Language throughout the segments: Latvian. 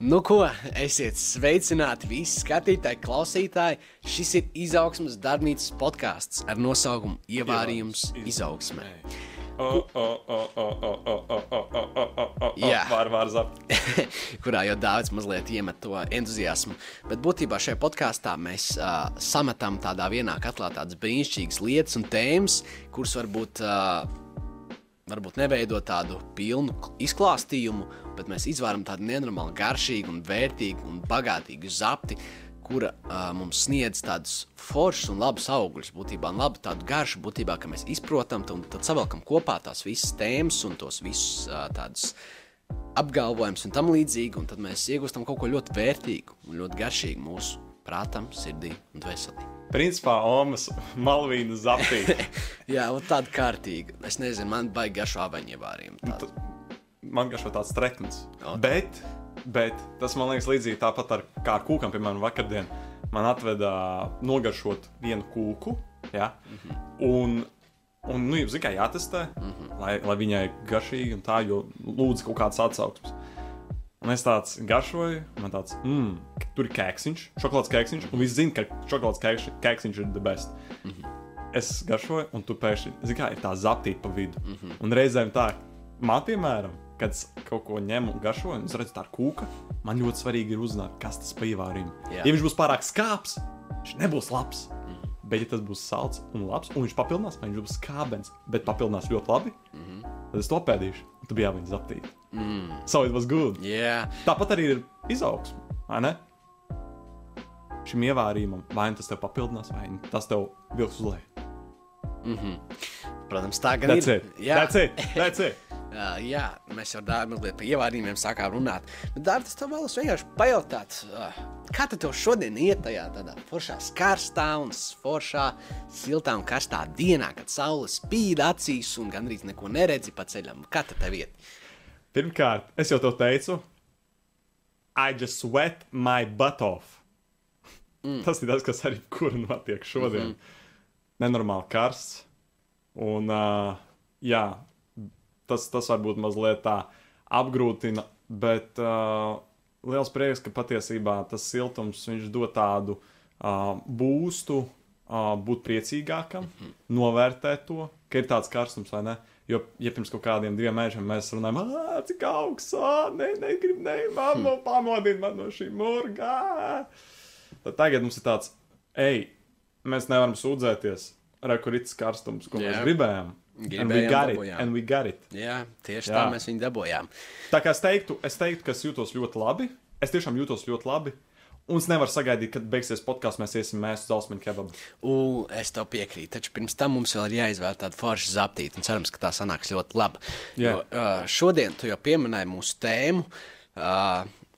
Nu, ko, esiet sveicināti visi skatītāji, klausītāji. Šis ir izaugsmas darbnīcas podkāsts ar nosaukumu Ievārījums izaugsmē. Jā. Zap. kurā jau daudz mazliet iemet to entuziasmu. Bet būtībā šajā podkāstā mēs uh, sametam tādā vienā katlā tādas brīnišķīgas lietas un tēmas, kuras varbūt. Uh, Varbūt neveidot tādu pilnu izklāstījumu, bet mēs izvēlamies tādu nenormāli garšīgu, un vērtīgu un bagātīgu zapti, kura uh, mums sniedz tādus foršus un labus augļus, būtībā labu tādu garšu, būtībā, ka mēs izprotam un tad savelkam kopā tās visas tēmas un tos visus uh, tādus apgalvojumus un tam līdzīgi, un tad mēs iegūstam kaut ko ļoti vērtīgu un ļoti garšīgu mūsu prātam, sirdī un dvēselī. Principā Omas malvīna zaptī. Jā, un tāda kārtīga. Es nezinu, man baigi garšo avaņievāriem. Nu, Man garšo tāds trekns. O, tā. Bet, bet tas man liekas līdzīgi tāpat ar, kā ar kūkam, piemēram, vakardien. Man atveda nogaršot vienu kūku, ja? mm -hmm. un, un nu, zin, kā jātestē, mm -hmm. lai, lai viņai garšīgi un tā, jo lūdzu kaut kādas atsauksmes. Un es tāds garšoju, man tāds, mmm, tur ir kēksiņš, šokolādes kēksiņš, un viss zina, ka šokolādes kēkš, kēksiņš ir the best. Mm -hmm. Es garšoju, un tu pēkšņi, zini, kā ir tā zaptīta pa vidu. Mm -hmm. Un reizēm tā, man, piemēram, kad es kaut ko ņemu un garšoju, un es redzu, tā ir kūka, man ļoti svarīgi ir uzzināt, kas tas pa ievārījumu. Jā. Ja viņš būs pārāk skāps, viņš nebūs labs. Mm -hmm. Bet, ja tas būs salds un labs, un viņš papildinās, vai viņš būs skābens, bet papildinās ļoti labi, mm -hmm. tad es to pēdīšu, tu biji jāviņas zaptīt. Mm. So it was good. Jā, Tāpat arī ir izaugsme, vai ne? Šim ievārījumam, vai nu tas tev papildinās, vai nu tas tev vilks uz leju. protams, tā gan That's ir. it. Jā. That's it. That's it. Uh, jā, mēs jau tādā mazliet par ievārījumiem sākām runāt. Bet, Dārvis, es tev vēlos vienkārši pajautāt, uh, kā tev šodien iet tajā tādā foršā, karstā un foršā, siltā un karstā dienā, kad saule spīd acīs un gandrīz neko neredzi pa ceļam? Kā tev iet? Pirmkārt, es jau tev teicu, I just sweat my butt off. Mm. Tas ir tas, kas arī kur notiek šodien. Mm -hmm. Nenormāli karsts. Un, uh, jā, tas, tas varbūt mazliet tā apgrūtina, bet uh, liels prieks, ka patiesībā tas siltums viņš dod tādu uh, būstu, uh, būt priecīgākam, mm -hmm. novērtēt to, ka ir tāds karstums vai ne. Jo, ja pirms kaut kādiem diviem mēnešiem mēs runājam, cik augsts, ne, negribu, ne, mamma, hm. pamodini man no šī murga. Tad tagad mums ir tāds, ej, mēs nevaram sūdzēties, rekurīts karstums, ko Jā. mēs gribējām. And we Gribējām, got it, dabūjām. and we got it. Jā, tieši Jā. tā mēs viņu dabūjām. Tā kā es teiktu, es teiktu, ka es jūtos ļoti labi. Es tiešām jūtos ļoti labi. Un es nevaru sagaidīt, kad beigsies podkāsts, mēs iesim mēs uz Ausmanu kebabu. U, es tev piekrītu, taču pirms tam mums vēl ir jāizvēl tāda forša zaptīta, un cerams, ka tā sanāks ļoti labi. Jā. Jo, šodien tu jau pieminēji mūsu tēmu,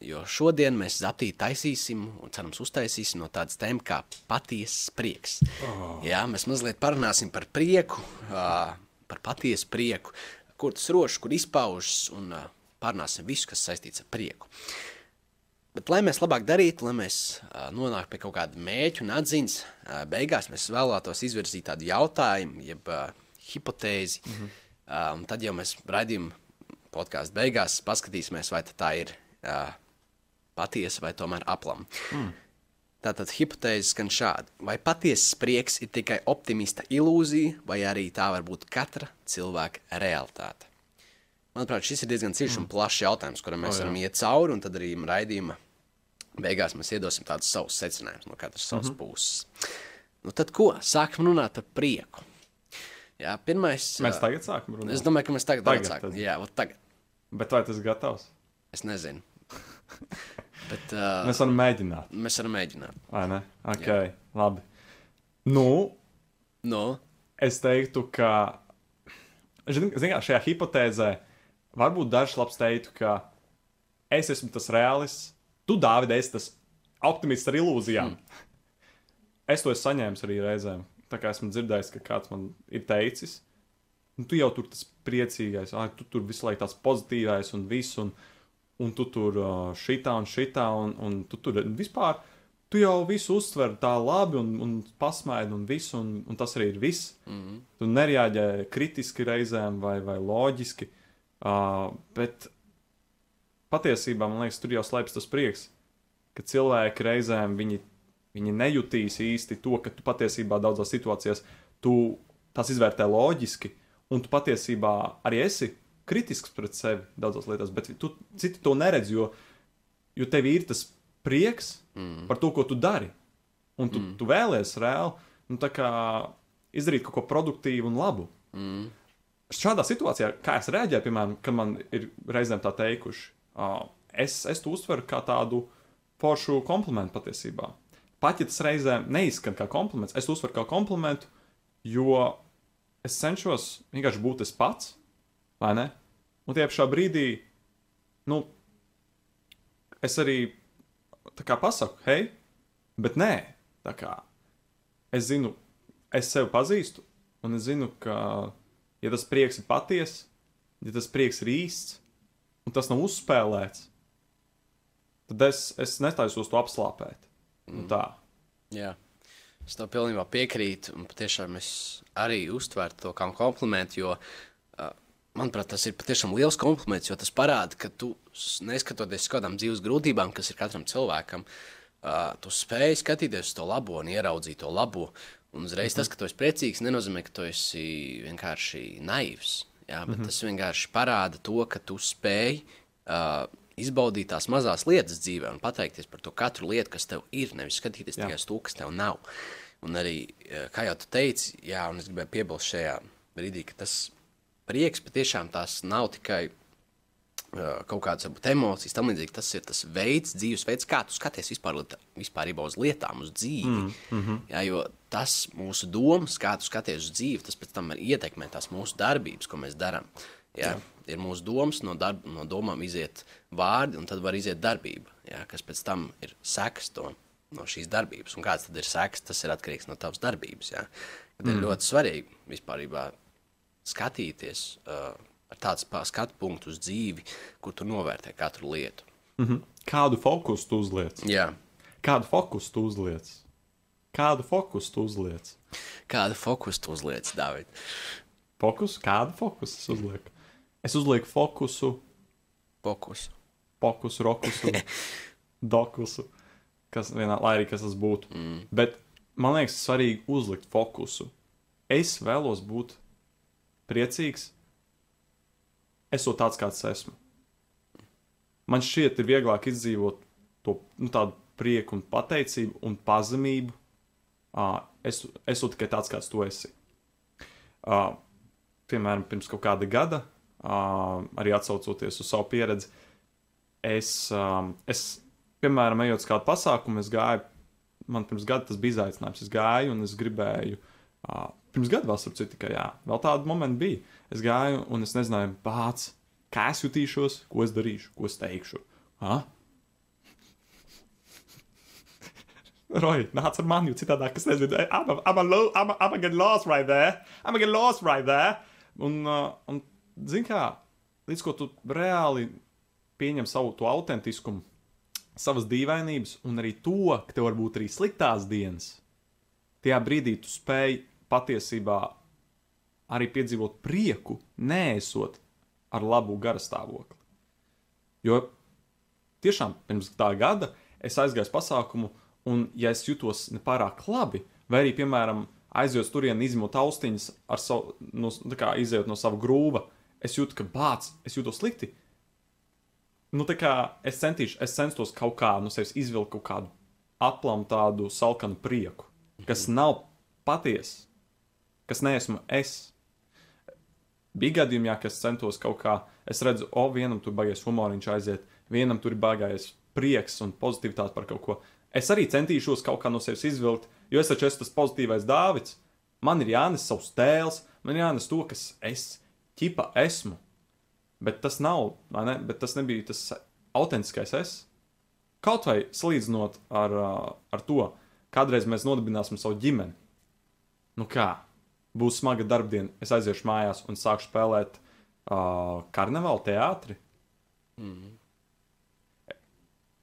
jo šodien mēs zaptīti taisīsim un cerams uztaisīsim no tādas tēmas kā patiesas prieks. Oh. Jā, mēs mazliet parunāsim par prieku, uh, par patiesu prieku, kur tas rošs, kur izpaužas, un uh, parunāsim visu, kas saistīts ar prieku. Bet, lai mēs labāk darītu, lai mēs uh, nonāktu pie kaut kāda mērķa un atziņas, uh, beigās mēs vēlētos izvirzīt tādu jautājumu, jeb uh, hipotēzi. Mm -hmm. uh, un tad jau mēs raidījuma podkāstu beigās paskatīsimies, vai tā ir uh, patiesa vai tomēr aplama. Mm. Tātad hipotēze skan šādi. Vai patiesas prieks ir tikai optimista ilūzija, vai arī tā var būt katra cilvēka realitāte? Manuprāt, šis ir diezgan dziļš un plašs jautājums, kuram mēs O, jā. varam iet cauri, un tad arī raidījuma beigās mēs iedosim tādus savus secinājumus no katras savas mm -hmm. puses. Nu, tad ko? Sākam runāt par prieku. Jā, pirmais. Mēs tagad sākam runāt. Es domāju, ka mēs tagad, Tagad, sākam. tad. Jā, tagad. Bet vai tas ir gatavs? Es nezinu. Bet uh, Mēs varam mēģināt, mēs varam mēģināt. vai ne? Ok, Jā. labi. Nu, Nu, es teiktu, ka zini, zini kā, šajā hipotēzē varbūt dažs labs teiktu, ka es esmu tas reālists, tu, Dāvid, esi tas optimists ar ilūzijām. Hmm. Es to esmu saņēmis arī reizēm. Tā kā esmu dzirdējis, ka kāds man ir teicis, nu, tu jau tur tas priecīgais, ah, tu tur visu laiku tāds pozitīvais un viss, un, un tu tur šitā un šitā, un, un tu tur vispār. Tu jau visu uztver tā labi, un, un pasmaidi, un viss, un, un tas arī ir viss. Mm -hmm. Tu nereaģē kritiski reizēm vai, vai loģiski. Uh, bet patiesībā man liekas, tur jau slēpjas tas prieks, ka cilvēki reizēm viņi, viņi nejutīs īsti to, ka tu patiesībā daudzās situācijās tu tās izvērtē loģiski, un tu patiesībā arī esi kritisks pret sevi daudzās lietās, bet tu citi to neredz, jo, jo tev ir tas prieks mm. par to, ko tu dari. Un tu, mm. tu vēlēsies reāli nu, izdarīt kaut ko produktīvu un labu. Mm. Šādā situācijā, kā es reaģēju, piemēram, kad man ir reizēm tā teikuši, uh, es, es to uztveru kā tādu foršu komplimentu patiesībā. Pat ja tas reizēm neizskan kā kompliments, es to uztveru kā komplimentu, jo es cenšos vienkārši būt es pats, vai ne? Un tie pašā brīdī, nu, es arī tā kā pasaku, hei, bet nē, tā kā es zinu, es sevi pazīstu, un es zinu, ka, ja tas prieks ir patiess, ja tas prieks ir īsts, un tas nav uzspēlēts, tad es, es netaisos to apslāpēt. Nu mm. Tā. Jā. Es tam pilnībā piekrītu, un patiešām es arī uztveru to kā komplimentu, jo, uh, manuprāt, tas ir patiešām liels kompliments, jo tas parāda, ka tu, neskatoties uz kādām dzīves grūtībām, kas ir katram cilvēkam, uh, tu spēj skatīties uz to labo un ieraudzīt to labo. Un uzreiz mm -hmm. tas, ka tu esi priecīgs, nenozīmē, ka tu esi vienkārši naivs. Jā, bet mm -hmm. tas vienkārši parāda to, ka tu spēj uh, izbaudīt tās mazās lietas dzīvē un pateikties par to katru lietu, kas tev ir, nevis skatīties jā. tikai uz to, kas tev nav. Un arī, kā jau tu teici, jā, un es gribēju piebilst šajā brīdī, ka tas prieks patiešām tās nav tikai kaut kādas varbūt, emocijas, tam līdzīgi. Tas ir tas veids, dzīvesveids, kā tu skaties vispār, vispār uz lietām, uz dzīvi. Mm, mm -hmm. Jā, jo tas mūsu domas, kā tu skaties uz dzīvi, tas pēc tam ietekmē tās mūsu darbības, ko mēs darām. Jā, jā. Ir mūsu domas, no, darb, no domām iziet vārdi, un tad var iziet darbība, jā, kas pēc tam ir sekas to, no šīs darbības. Un kāds tad ir sekas, tas ir atkarīgs no tavas darbības. Jā. Tad mm. ir ļoti svarīgi vispār skatīties. Uh, ar tādu skatu punktu uz dzīvi, kur tu novērtē katru lietu. Mm -hmm. Kādu fokusu tu uzliec? Jā. Kādu fokusu tu uzliec? Kādu fokusu tu uzliec? Kādu fokusu tu uzliec, Dārvid? Fokus? Kādu fokusu es uzlieku? Es uzlieku fokusu. Fokusu. Fokusu, rokusu, dokusu. Kas vienā, lai arī kas tas būtu. Mm. Bet man liekas, svarīgi uzlikt fokusu. Es vēlos būt priecīgs, esot tāds, kāds esmu. Man šķiet, ir vieglāk izdzīvot to nu, tādu prieku un pateicību un pazemību. Uh, es esmu tikai tāds, kāds tu esi. Uh, piemēram, pirms kaut kāda gada, uh, arī atsaucoties uz savu pieredzi, es, um, es piemēram, ejot uz kādu pasākumu, es gāju, man pirms gada tas bija izaicinājums. Es gāju un es gribēju, uh, pirms gada vēl starp citu, jā, vēl tādu momentu bija. Es gāju, un es nezināju, pats, kā es jutīšos, ko es darīšu, ko es teikšu. Ha? Roy, nāc ar mani, jo citādi es nezinu, I'm a, I'm a, lo, I'm a, I'm a get lost right there. I'm a get lost right there. Un, uh, un zini kā, līdz ko tu reāli pieņem savu to autentiskumu, savas dīvainības, un arī to, ka tev var būt arī sliktās dienas, tajā brīdī tu spēj patiesībā arī piedzīvot prieku, neesot ar labu garastāvokli. Jo tiešām pirms tā gada es aizgāju uz pasākumu, un ja es jutos nepārāk labi, vai arī, piemēram, aizjūt turieni, izņemot austiņas, ar savu, no, kā, izējot no sava grūva, es jūtu, ka bācis, es jūtos slikti. Nu, tā kā es centīšu, es centos kaut kā no sevis izvilkt kaut kādu aplamu, tādu salkanu prieku, kas nav patiesa, kas neesmu es. Bija gadījumi, jā, kas centos kaut kā, es redzu, o, vienam tur baigais humoriņš aiziet, vienam tur ir baigais prieks un pozitivitāte par kaut ko. Es arī centīšos kaut kā no sevis izvilkt, jo es taču esmu tas pozitīvais dāvids. Man ir jānes savs tēls, man ir jānes to, kas es ķipa esmu. Bet tas nav, vai ne? Bet tas nebija tas autentiskais es. Kaut vai salīdzinot ar, ar to, kādreiz mēs nodibināsim savu ģimeni. Nu kā? Būs smaga darbdiena, es aiziešu mājās un sākšu spēlēt uh, karnevālu teātri. Mm.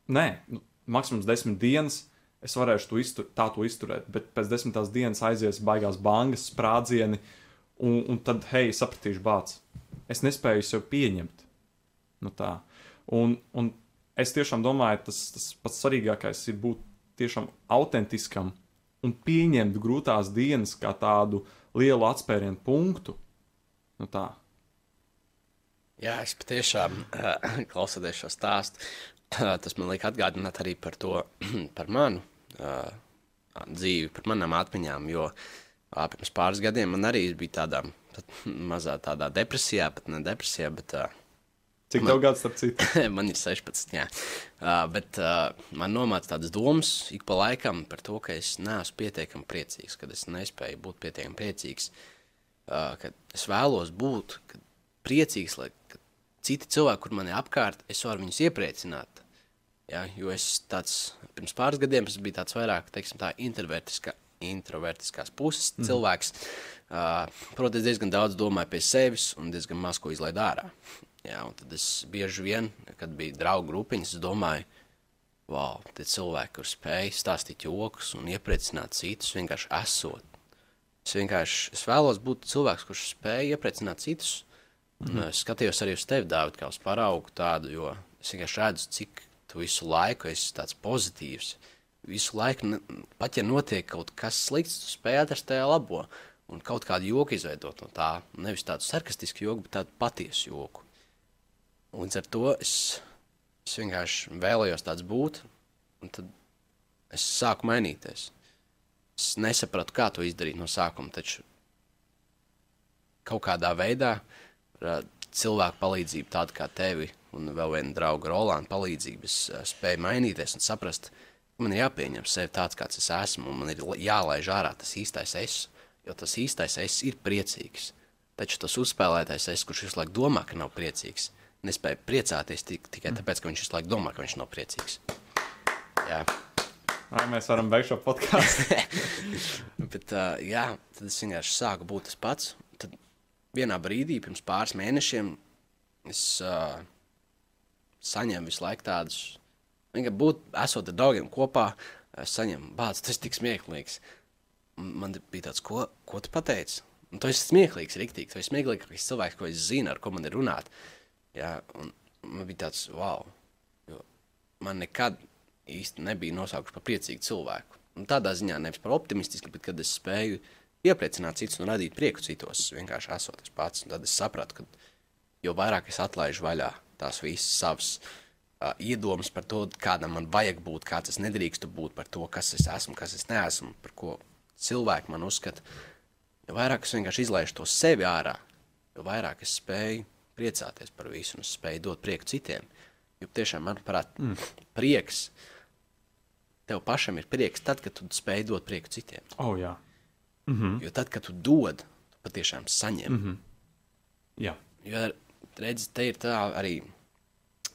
Nē, nu, maksimums desmit dienas. Es varēšu to iztur, tā to izturēt, bet pēc desmitās dienas aizies baigās bangas, sprādzieni, un, un tad, hei, sapratīšu bācis. Es nespēju sev pieņemt. Nu tā. Un, un es tiešām domāju, tas, tas pats svarīgākais ir būt tiešām autentiskam un pieņemt grūtās dienas kā tādu lielu atspērienu punktu. Nu tā. Jā, es patiešām klausoties šo stāstu, tas man liek atgādināt arī par to, par manu uh, dzīvi, par manām atmiņām. Jo pirms pāris gadiem man arī bija tādā mazā tādā depresijā, pat ne depresijā, bet. Uh, Cik man, tev gads, starp citu? man ir 16, jā. Uh, bet uh, man nomāca tādas domas ik pa laikam par to, ka es neesmu pietiekami priecīgs, kad es nespēju būt pietiekami priecīgs. Uh, ka es vēlos būt priecīgs, lai citi cilvēki, kur man ir apkārt, es varu viņus iepriecināt. Ja, jo es tāds, pirms pāris gadiem biju tāds vairāk, teiksim, tā introvertiska, introvertiskās puses mm. cilvēks. Uh, protams, diezgan daudz domāju pie sevis un diezgan maz ko izlaidu ārā. Jā, un tad es bieži vien, kad bija draugu grupiņas, domāju, wow, tie cilvēki, kur spēj stāstīt joks un iepriecināt citus, vienkārši esot. Es vienkārši es vēlos būt cilvēks, kurš spēj iepriecināt citus. Mm -hmm. Es skatījos arī uz tevi, Dārvid, kā uz paraugu tādu, jo es vienkārši redzu, cik tu visu laiku esi tāds pozitīvs. Visu laiku, pat ja notiek kaut kas slikts, tu spēj atrast tajā labo un kaut kādu joku izveidot no tā. Nevis tādu sarkastisku joku, bet tādu patiesu joku. Līdz ar to es, es vienkārši vēlējos tāds būt, un tad es sāku mainīties. Es nesapratu, kā to izdarīt no sākuma, taču kaut kādā veidā cilvēku palīdzību, tādu kā tevi un vēl viena drauga Rolanda palīdzību, es spēju mainīties un saprast, ka man ir jāpieņem sevi tāds, kāds es esmu, un man ir jālaiž ārā tas īstais es, jo tas īstais es ir priecīgs. Taču tas uzspēlētais es, kurš visu laiku domā, ka nav priecīgs, nespēja priecāties tik, tikai tāpēc, ka viņš visu laiku domā, ka viņš nav priecīgs. Jā. Vai mēs varam beigt šo podkāstu? Bet, uh, jā, tad es vienkārši sāku būt tas pats. Tad vienā brīdī, pirms pāris mēnešiem, es uh, saņēmu visu laiku tādus, vienkārši būt, esot ar draugiem kopā, es saņēmu bācis, tas ir tik smieklīgs. Man bija tāds, ko, ko tu pateici? Un tu esi smieklīgs, rīktīgi. Tu esi smieklīgākais cilvēks, ko es zinu, ar ko man ir runāt. Uh, Jā, un man bija tāds, wow, jo man nekad īsti nebija nosaukts par priecīgu cilvēku. Un tādā ziņā nevis par optimistisku, bet kad es spēju iepriecināt citus un radīt prieku citos, vienkārši esot es pats. Tad es sapratu, ka jo vairāk es atlaižu vaļā tās visas savas uh, iedomas par to, kādam man vajag būt, kāds es nedrīkstu būt, par to, kas es esmu, kas es neesmu, par ko cilvēki man uzskata. Jo vairāk es vienkārši izlaižu to sevi ārā, jo vairāk es spēju priecāties par visu un spēj dot prieku citiem. Jo tiešām, manuprāt, mm. prieks, tev pašam ir prieks tad, kad tu spēj dot prieku citiem. Oh, jā. Mm -hmm. Jo tad, kad tu dod, tu patiešām saņem. Mm -hmm. Jā. Jo, redz, te ir tā arī,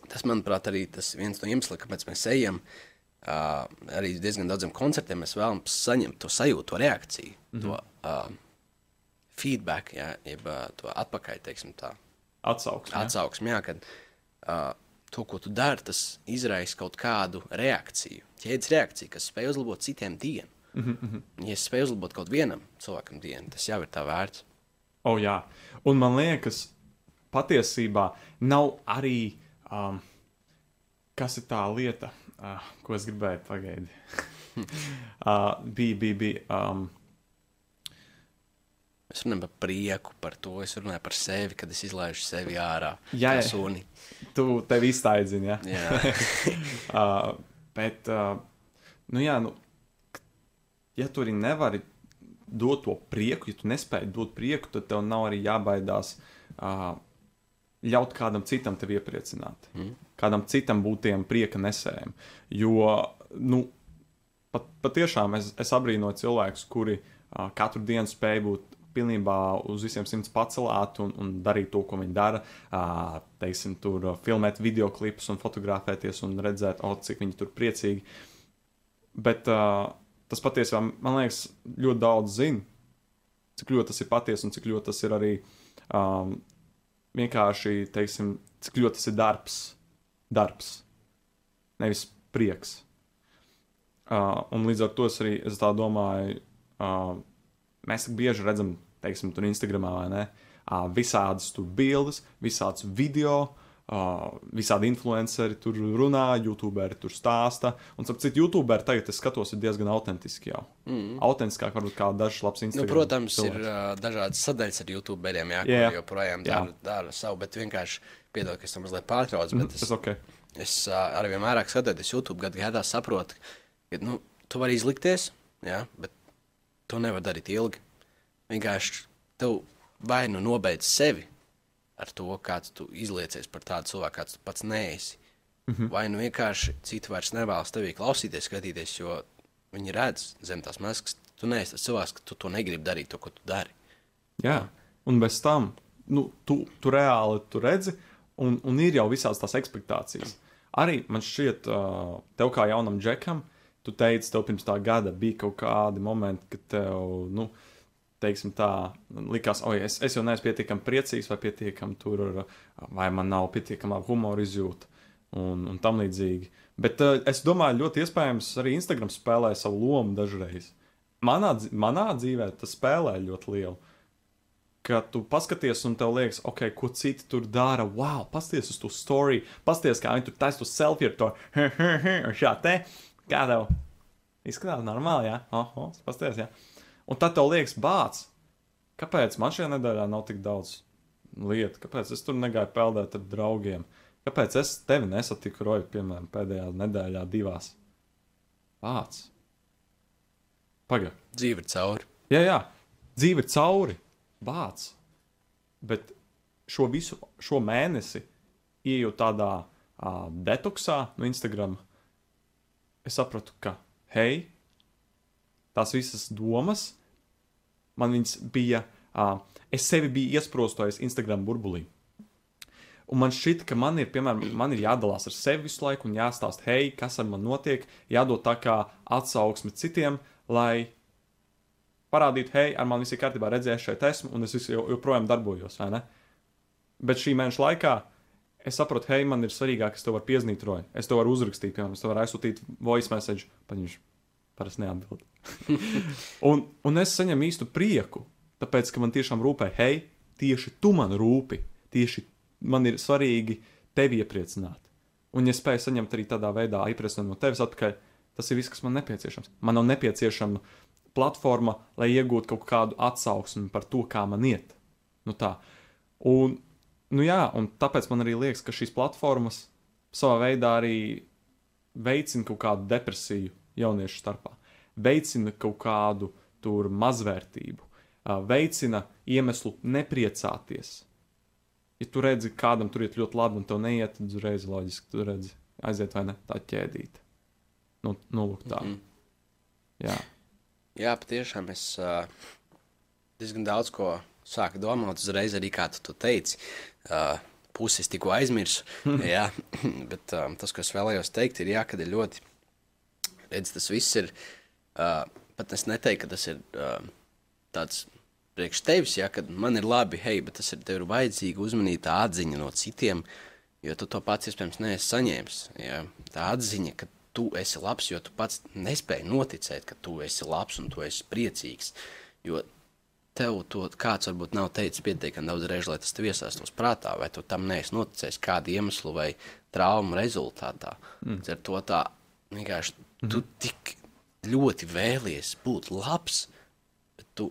tas, manuprāt, arī tas viens no iemesliem, kāpēc mēs ejam, uh, arī diezgan daudziem koncertiem mēs vēlamies saņemt to sajūtu, to reakciju, mm -hmm. to uh, feedback, jā, jeb uh, to atpakaļ, teiksim tā atsauksmi. Atsauksmi, jā, kad uh, to, ko tu dari, tas izraisa kaut kādu reakciju, ķēdes reakciju, kas spēj uzlabot citiem dienu. Mm -hmm. Ja es spēju uzlabot kaut vienam cilvēkam dienu, tas jau ir tā vērts. O, oh, jā, un man liekas, patiesībā nav arī. Um, kas ir tā lieta, uh, ko es gribēju pagaidīt? uh, bija, bija, bija. Um, Es runāju par prieku, par to. Es runāju par sevi, kad es izlaižu sevi ārā. Jā, jā. suni. Tu tevi iztaidzini, ja? jā. uh, bet, uh, nu jā, nu, ja tu arī nevari dot to prieku, ja tu nespēji dot prieku, tad tev nav arī jābaidās uh, ļaut kādam citam tevi iepriecināt. Mm. Kādam citam būt tiem prieka nesējiem. Jo, nu, pat, patiešām es, es abrīnoju cilvēkus, kuri uh, katru dienu spēj būt pilnībā uz visiem simts pacelāt un, un darīt to, ko viņi dara. Uh, teiksim, tur filmēt video klipus un fotografēties un redzēt, oh, cik viņi tur priecīgi. Bet uh, tas patiesībā, man liekas, ļoti daudz zina, cik ļoti tas ir patiesi un cik ļoti tas ir arī um, vienkārši, teiksim, cik ļoti tas ir darbs. Darbs, nevis prieks. Uh, un līdz ar to es arī es domāju, uh, mēs bieži redzam teiksim, tur Instagramā vai ne, visādas tur bildes, visādas video, Uh, visādi influenceri tur runā, youtuberi tur stāsta. Un, ap cik youtuberi tagad es skatos, ir diezgan autentiski jau. Mm. Autentiskāk varbūt kā dažs labs Nu, Instagram. protams, cilvēks. ir uh, dažādas sadaļas ar youtuberiem, jā, Jā. kur joprojām Jā. dara, dara savu, bet vienkārši piedod, ka es tam mazliet pārtraucu. Tas es, ir ok. es uh, arī vairāk skatoties YouTube, gadu gadā saprotu, ka nu, tu vari izlikties, jā, bet to nevar darīt ilgi. Vienkārši tev vai nu nobeidz sevi ar to, kāds tu izliecies par tādu cilvēku, kāds tu pats neesi. Mm -hmm. Vai nu vienkārši citi vairs nevēlas tevī klausīties, skatīties, jo viņi redz zem tās maskas. Tu neesi tas cilvēks, ka tu to negribi darīt, to, ko tu dari. Jā, un bez tam nu, tu, tu reāli tu redzi, un, un ir jau visādas tās expectācijas. Arī man šķiet, uh, tev kā jaunam džekam, tu teici, tev pirms tā gada bija kaut kādi momenti, kad tev, nu, teiksim tā, likās, oi, es, es jau neesmu pietiekami priecīgs, vai pietiekami tur, vai man nav pietiekama humora izjūta, un, un tam līdzīgi. Bet uh, es domāju, ļoti iespējams, arī Instagram spēlē savu lomu dažreiz. Manā, manā dzīvē tas spēlē ļoti lielu ka tu paskaties, un tev liekas, ok, ko citi tur dara. Wow, paskaties uz to story, paskaties, kā viņi tur taisa to selfie ar to šā te. Kā tev izskatās normāli, jā, oho, paskaties, jā. Un tad tev liekas, bāc, kāpēc man šajā nedēļā nav tik daudz lietu, kāpēc es tur negāju peldēt ar draugiem, kāpēc es tevi nesatiku roju, piemēram, pēdējā nedēļā divās. Bāc. Pagaid. Dzīve ir cauri. Jā, jā, dzīve ir cauri, bāc. Bet šo visu šo mēnesi, ieejot tādā uh, detoksā no Instagram, es sapratu, ka, hei, tās visas domas, man viņas bija, uh, es sevi biju iesprostojis Instagram burbulī. Un man šķiet, ka man ir, piemēram, man ir jādalās ar sevi visu laiku un jāstāsta, hei, kas ar mani notiek, jādod tā kā atsauksme citiem, lai parādītu, hei, ar mani viss ir kārtībā, redzēju, šeit esmu, un es visu jo- joprojām darbojos? Bet šī mēneša laikā es saprotu, hei, man ir svarīgāk, es to varu piezīmēt. Es to varu uzrakstīt, piemēram, es to varu aizsūtīt voice message, viņš parasti neatbild. un, un es saņemu īstu prieku, tāpēc, ka man tiešām rūpē, hei, tieši tu man rūpi, tieši man ir svarīgi tevi iepriecināt. Un, ja spēju saņemt arī tādā veidā iepriecinājumu no tevis atpakaļ, tas ir viss, kas man nepieciešams. Man nav nepieciešama platforma, lai iegūtu kaut kādu atsauksmi par to, kā man iet. Nu tā. Un, nu jā, un tāpēc man arī liekas, ka šīs platformas savā veidā arī veicina kaut kādu depresiju jauniešu starpā, veicina kaut kādu tur mazvērtību, veicina iemeslu nepriecāties. Ja tu redzi, kādam tur iet ļoti labi, un tev neiet, tad uzreiz loģiski tu redzi, aiziet vai ne tā ķēdīt. Nu, nu lūk, tā. Mm. Jā. Jā, patiešām es uh, diezgan daudz ko sāku domāt. Uzreiz arī, kā tu to teici, uh, puses tikko aizmirsu. jā, bet um, tas, ko es vēlējos teikt, ir, jā, kad ir ļoti, redz, tas viss ir, uh, pat es neteiktu, ka tas ir uh, tāds priekš tevis, ja, man ir labi, hei, bet tas ir tev ir vajadzīga uzmanīta atziņa no citiem, jo tu to pats iespējams neesi saņēmis. Ja. Tā atziņa, ka tu esi labs, jo tu pats nespēji noticēt, ka tu esi labs un tu esi priecīgs. Jo tev to kāds varbūt nav teicis pietiekami daudz reižu, lai tas tev iesāstos prātā, vai tu tam neesi noticējis kādu iemeslu vai traumu rezultātā. Mm. Ar to tā vienkārši mm. tu tik ļoti vēlies būt labs, bet tu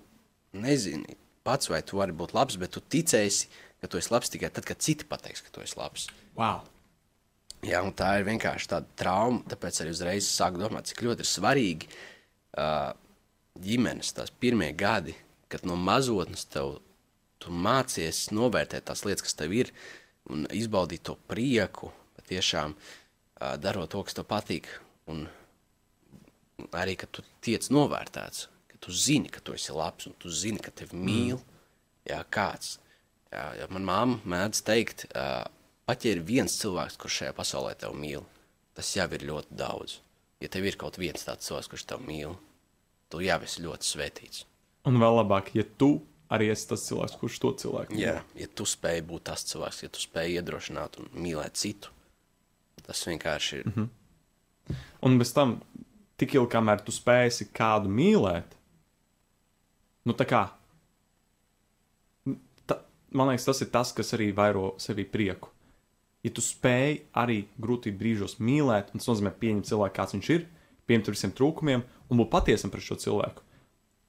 nezini pats, vai tu vari būt labs, bet tu ticēsi, ka tu esi labs tikai tad, kad citi pateiks, ka tu esi labs. Wow. Jā, un tā ir vienkārši tāda trauma. Tāpēc arī uzreiz sāku domāt, cik ļoti ir svarīgi uh, ģimenes, tās pirmie gadi, kad no mazotnes tev mācies novērtēt tās lietas, kas tev ir, un izbaudīt to prieku, patiešām darot to, kas tev patīk. Un arī, ka tu tiec novērtēts, ka tu zini, ka tu esi labs, un tu zini, ka tevi mīl. Mm. Jā, kāds. Jā, jā, man mamma mēdz teikt, pat ja ir viens cilvēks, kurš šajā pasaulē tevi mīl, tas jau ir ļoti daudz. Ja tev ir kaut viens tāds cilvēks, kurš tevi mīl, tu jau esi ļoti svētīts. Un vēl labāk, ja tu arī esi tas cilvēks, kurš to cilvēku Jā, ja tu spēj būt tas cilvēks, ja tu spēj iedrošināt un mīlēt citu, tas vienkārši ir. Mm -hmm. Un bez tam, tik ilgi, kamēr tu spēsi kādu mīlēt, nu tā kā. Ta, man liekas, tas ir tas, kas arī vairo sevī prieku. ja tu spēj arī grūtību brīžos mīlēt, un tas nozīmē pieņemt cilvēku, kāds viņš ir, pieņemt visiem trūkumiem un būt patiesam pret šo cilvēku,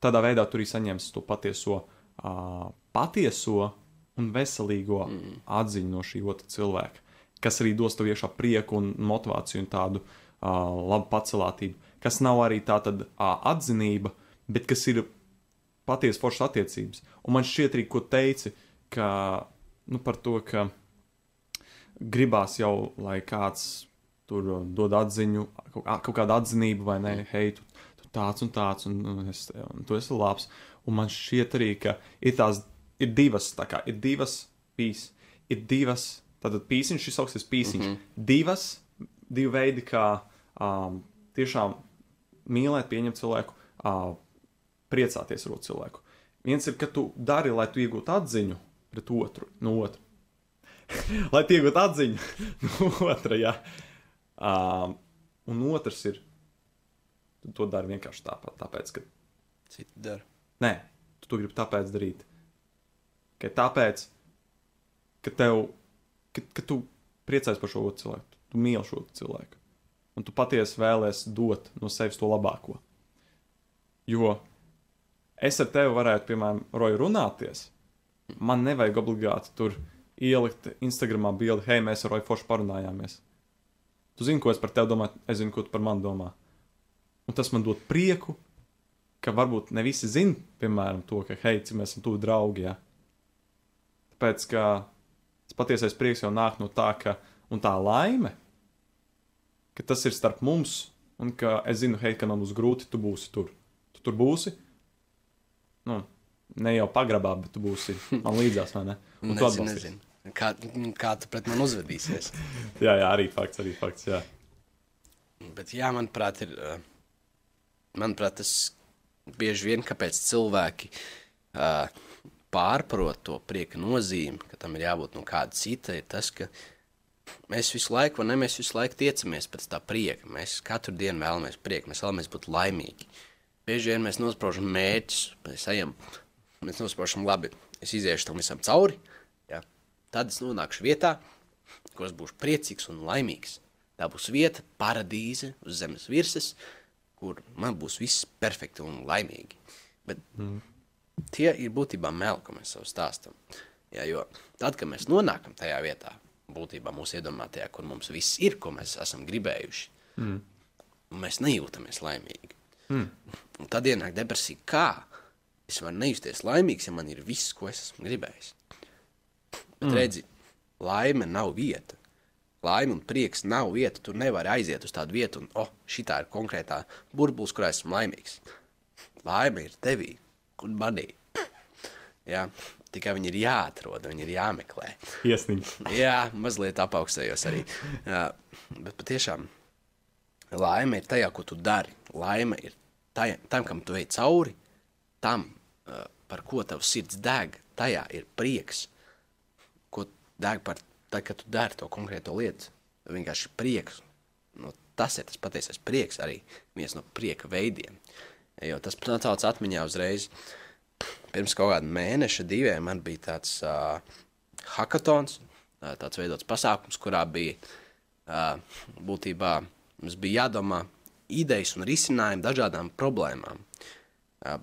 tādā veidā tu arī saņemsi to patieso, uh, patieso un veselīgo mm. atziņu no šī otra cilvēka, kas arī dos tev iekšā prieku un motivāciju un tādu uh, labu pacelātību, kas nav arī tā tad uh, atzinība, bet kas ir patiesi foršas attiecības. Un man šķiet arī, ko teici, ka nu, par to, ka gribās jau, lai kāds tur dod atziņu, kaut, kādu atzinību, vai ne, hei, tu, tu tāds un tāds, un, un, es, un tu esi labs. Un man šķiet arī, ka ir tās, ir divas, tā kā ir divas pīs, ir divas, tātad pīsiņš, šis augstais pīsiņš, mm -hmm. divas, divi veidi, kā um, tiešām mīlēt, pieņemt cilvēku, uh, priecāties ar otru cilvēku. Viens ir, ka tu dari, lai tu iegūtu atziņu pret otru, no otra. lai tu iegūtu atziņu no otra, jā. Um, un otrs ir, tu to dari vienkārši tāpat, tāpēc, ka. Citi dara. Nē, tu to gribi tāpēc darīt. Ka tāpēc, ka tev, ka, ka tu priecājies par šo cilvēku, tu mīli šo cilvēku. Un tu patiesi vēlēsies dot no sevis to labāko. Jo es ar tevi varētu, piemēram, roju runāties. Man nevajag obligāti tur ielikt Instagramā bildi, hei, mēs ar roju forši parunājāmies. Tu zini, ko es par tevi domāju, es zinu, ko tu par mani domā. Un tas man dod prieku, ka varbūt ne visi zina, piemēram, to, ka, hei, mēs esam tuvi draugi. Ja? Tāpēc, ka tas patiesais prieks jau nāk no tā, ka tā laime, ka tas ir starp mums, un ka es zinu, hei, ka man būs grūti, tu būsi tur. Tu tur būsi, nu, ne jau pagrabā, bet tu būsi man līdzās, vai ne? Un tu Nezinu, nezinu. Kā, kā tu pret mani uzvedīsies? jā, jā, arī fakts, arī fakts, jā. Bet, jā, manuprāt, ir, uh, manuprāt, tas bieži vien, kāpēc cilvēki uh, pārprot to prieka nozīmi, ka tam ir jābūt no kāda cita, ir tas, ka mēs visu laiku, ne, mēs visu laiku tiecamies pēc tā prieka. Mēs katru dienu vēlamies prieku, mēs vēlamies būt laimīgi. Bieži vien mēs nospraužam mērķus, mēs ejam, mēs nospraužam labi, es iziešu tam visam cauri, ja? tad es nonākšu vietā, kur es būšu priecīgs un laimīgs. Tā būs vieta, paradīze uz zemes virsmas, kur man būs viss perfekti un laimīgi. Bet mm. tie ir būtībā meli, ko mēs sev stāstam. Ja, jo tad, kad mēs nonākam tajā vietā, būtībā mūsu iedomātajā, kur mums viss ir, ko mēs esam gribējuši, mm. mēs nejūtamies laimīgi. Mm. Un tad ienāk depresija. Kā es varu nejusties laimīgs, ja man ir viss, ko es esmu gribējis? Bet mm. redzi, laime nav vieta. Laime un prieks nav vieta. Tu nevari aiziet uz tādu vietu, un oh, šī ir konkrētā burbulis, kurā esmu laimīgs. Laime ir tevī un manī. Jā, tikai viņi ir jāatrod, viņi ir jāmeklē. Iesniņš. Jā, mazliet apaugstējos arī. Jā, bet patiešām laime ir tajā, ko tu dari. Laime ir tajā, tam, kam tu ej cauri, tam, uh, par ko tavs sirds deg, tajā ir prieks. Ko deg par to, ka tu dari to konkrēto lietu. Vienkārši prieks. Nu, tas ir tas patiesais prieks, arī viens no prieka veidiem. Jo tas nāca atmiņā uzreiz. Pirms kaut kāda mēneša, diviem, man bija tāds uh, hackathons, uh, tāds veidots pasākums, kurā bija uh, būtībā mums bija jādomā idejas un risinājumi dažādām problēmām.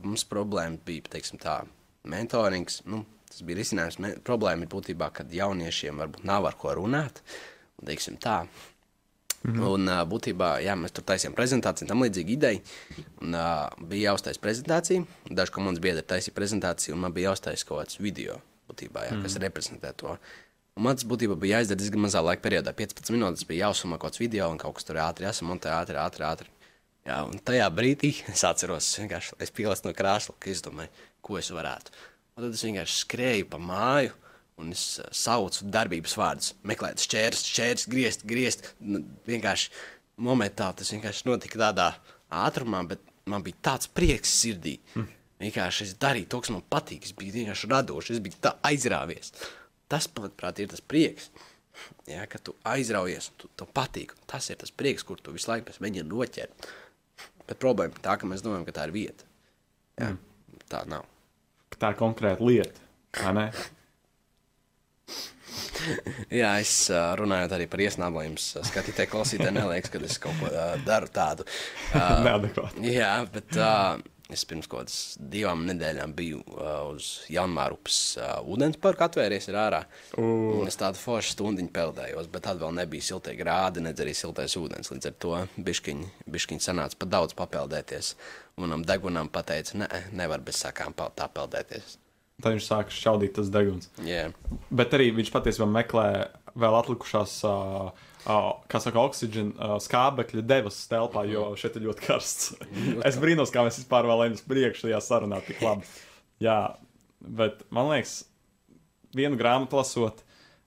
Mums problēma bija, teiksim, tā, mentorings. Nu, tas bija risinājums. Problēma ir būtībā, kad jauniešiem varbūt nav ar ko runāt. Un, teiksim, tā. Mm -hmm. Un būtībā jā, mēs tur taisījām prezentāciju, tam līdzīga ideja. Un, uh, bija jāuztais prezentācija. Daži komandas biedri taisīja prezentāciju, un man bija jāuztais kaut kāds video, būtībā, jā, mm -hmm. kas mhm. reprezentē to. Un man tas būtībā bija jāizdara diezgan mazā laika periodā. 15 minūtes bija jāuzsumā kaut kāds video un kaut kas tur ātri jāsamontē, ātri, ātri, ātri. Jā, un tajā brīdī es atceros, vienkārši es pielieku no krēsla, ka izdomāju, ko es varētu. Un tad es vienkārši skrēju pa māju. Un es uh, saucu darbības vārdus, meklēju šķērs, šķērs, griezt, griezt. Nu, vienkārši momentā tas vienkārši notika tādā ātrumā, bet man bija tāds prieks sirdī. Mm. Vienkārši es darīju to, kas man patīk. Es biju vienkārši radošs, es biju tā aizrāvies. Tas, manuprāt, ir tas prieks. Ja, ka tu aizraujies, un tu, tu patīk. Tas ir tas prieks, kur tu visu laiku mēģini noķert. Bet problēma ir tā, ka mēs domājam, ka tā ir vieta. Jā, mm. Tā nav. Tā konkrēta lieta. Jā, es uh, runāju arī par iesnābu, lai jums uh, skatītāji, klausītāji neliekas, ka es kaut ko uh, daru tādu. Uh, Neadekvāti. jā, bet uh, es pirms kaut kādas divām nedēļām biju uh, uz Janmārupas uh, ūdensparku atvēries ar ārā. U. Un es tādu foršu stundiņu peldējos, bet tad vēl nebija siltie grādi, nedz arī siltais ūdens. Līdz ar to biškiņi sanāca pa daudz papeldēties. Manam degunam pateica, ne, nevar bez sakām tā peldēties. Tad viņš sāk šaudīt tas deguns. Yeah. Bet arī viņš patiesībā meklē vēl atlikušās, uh, uh, kā saka, oksīģena skābekļa devas telpā, jo šeit ir ļoti karsts. es brīnos, kā mēs vispār vēl ejam uz priekšu šajā sarunā tik labi. Jā, bet man liekas, vienu grāmatu lasot,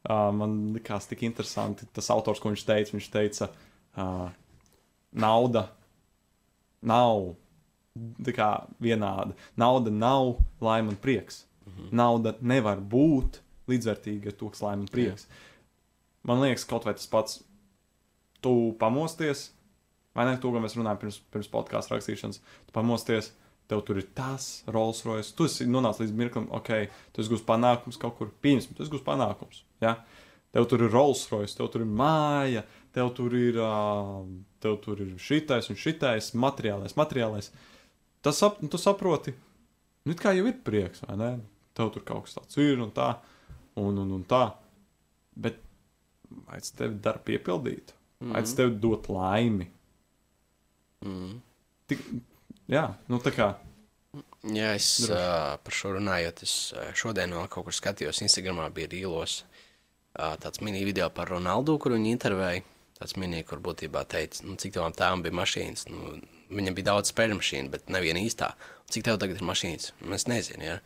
uh, man likās tik interesanti tas autors, ko viņš teica. Viņš teica, uh, nauda nav kā vienāda. Nauda nav laime un prieks. Mhm. Nauda nevar būt līdzvērtīga ar to, kas laime un prieks. Man liekas, kaut vai tas pats, tu pamosties, vai ne? To, ko mēs runājam pirms, pirms podkāstu rakstīšanas, tu pamosties. Tev tur ir tas Rolls Royce. Tu esi nonācis līdz mirklim, ok, tu esi gūs panākums kaut kur. Pieņemsim, tu esi gūs panākums. Ja? Tev tur ir Rolls Royce, tev tur ir māja, tev tur ir, tev tur ir šitais un šitais, materiālais, materiālais. Tas sap, tu saproti, nu, kā jau ir prieks, vai ne? Tev tur kaut kas tāds ir un tā, un, un, un tā. Bet tas tevi dara piepildīt? Vai tas tev dot laimi? Mm. Tik, jā, nu tā kā. Jā, es Droši. uh, par šo runājot, es uh, šodien vēl kaut kur skatījos, Instagramā bija rīlos uh, tāds mini video par Ronaldu, kur viņi intervēja. Tāds mini, kur būtībā teica, nu, cik tavam tēvam bija mašīnas. Nu, viņam bija daudz spēļu mašīnu, bet neviena īstā. Un cik tev tagad ir mašīnas? Nu, Es nezinu, ja?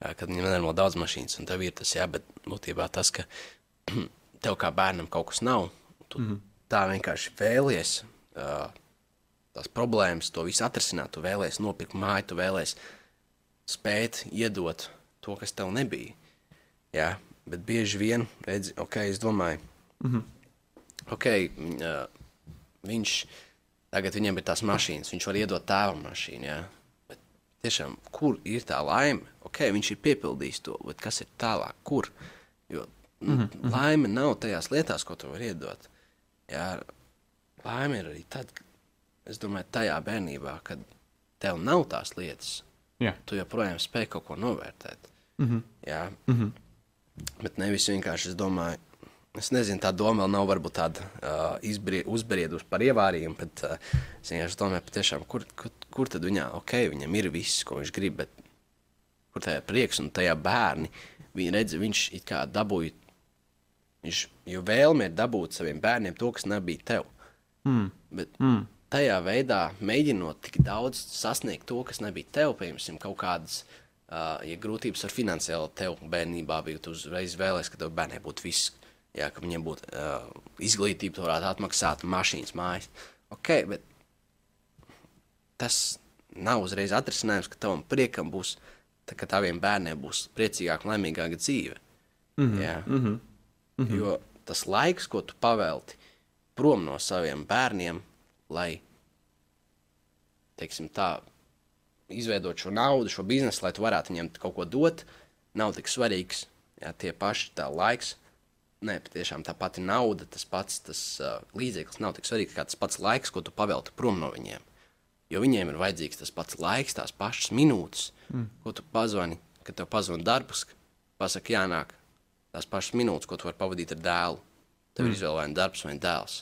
Kad viņam nenormāli daudz mašīnas, un tev ir tas, jā, bet būtībā tas, ka tev kā bērnam kaut kas nav, tu mm -hmm. tā vienkārši vēlies. Uh, tās problēmas, to visu atrisināt. Tu vēlēsies nopirkt māju, tu vēlēsies spēt iedot to, kas tev nebija. Jā, bet bieži vien, redzi, ok, es domāju, mm -hmm. ok, uh, viņš tagad viņam ir tās mašīnas, viņš var iedot tēvam mašīnu. Jā. Bet tiešām, kur ir tā laime? Ok, viņš ir piepildījis to, bet kas ir tālāk? Kur? Jo mm -hmm. laime nav tajās lietās, ko tu vari iedot. Jā, laime ir arī tad, es domāju, tajā bērnībā, kad tev nav tās lietas, Jā. tu joprojām spēj kaut ko novērtēt. Mm -hmm. Jā, Mm -hmm. bet nevis vienkārši es domāju, es nezinu, tā doma vēl nav varbūt tāda uh, izbrie, uzbriedus par ievārījumu, bet uh, es vienkārši domāju, patiešām, kur, kur, kur tad viņā, ok, viņam ir viss, ko viņš grib, bet kur tajā prieks un tajā bērni, viņi redz, viņš it kā dabūja, viņš, jo vēlme ir dabūt saviem bērniem to, kas nebija tev. Mm. Bet Mm. tajā veidā mēģinot tik daudz sasniegt to, kas nebija tev, piemēram, kaut kādas, uh, ja grūtības ar finansiāli tev bērnībā bija, tu uzreiz vēlēsies, ka tev bērniem būtu viss, jā, ka viņiem būtu uh, izglītība, tu varētu atmaksāt mašīnas, mājas. Ok, bet tas nav uzreiz atrisinājums, ka tavam priekam būs, tā, ka taviem bērniem būs priecīgāka laimīgāka dzīve. Mm -hmm. Jā. Mm -hmm. Mm -hmm. Jo tas laiks, ko tu pavelti prom no saviem bērniem, lai, teiksim, tā, izveidot šo naudu, šo biznesu, lai tu varētu viņiem kaut ko dot, nav tik svarīgs. Jā, tie paši tā laiks, ne, patiešām tā pati nauda, tas pats tas, uh, līdzeklis nav tik svarīgs kā tas pats laiks, ko tu pavelti prom no viņiem. Jo viņiem ir vajadzīgs tas pats laiks, tās pašas minūtes, mm. ko tu pazvani, kad tev pazvani darbs, pasaki, jānāk, tās pašas minūtes, ko tu vari pavadīt ar dēlu. Tev mm. ir izvēle vai nu darbs vai dēls.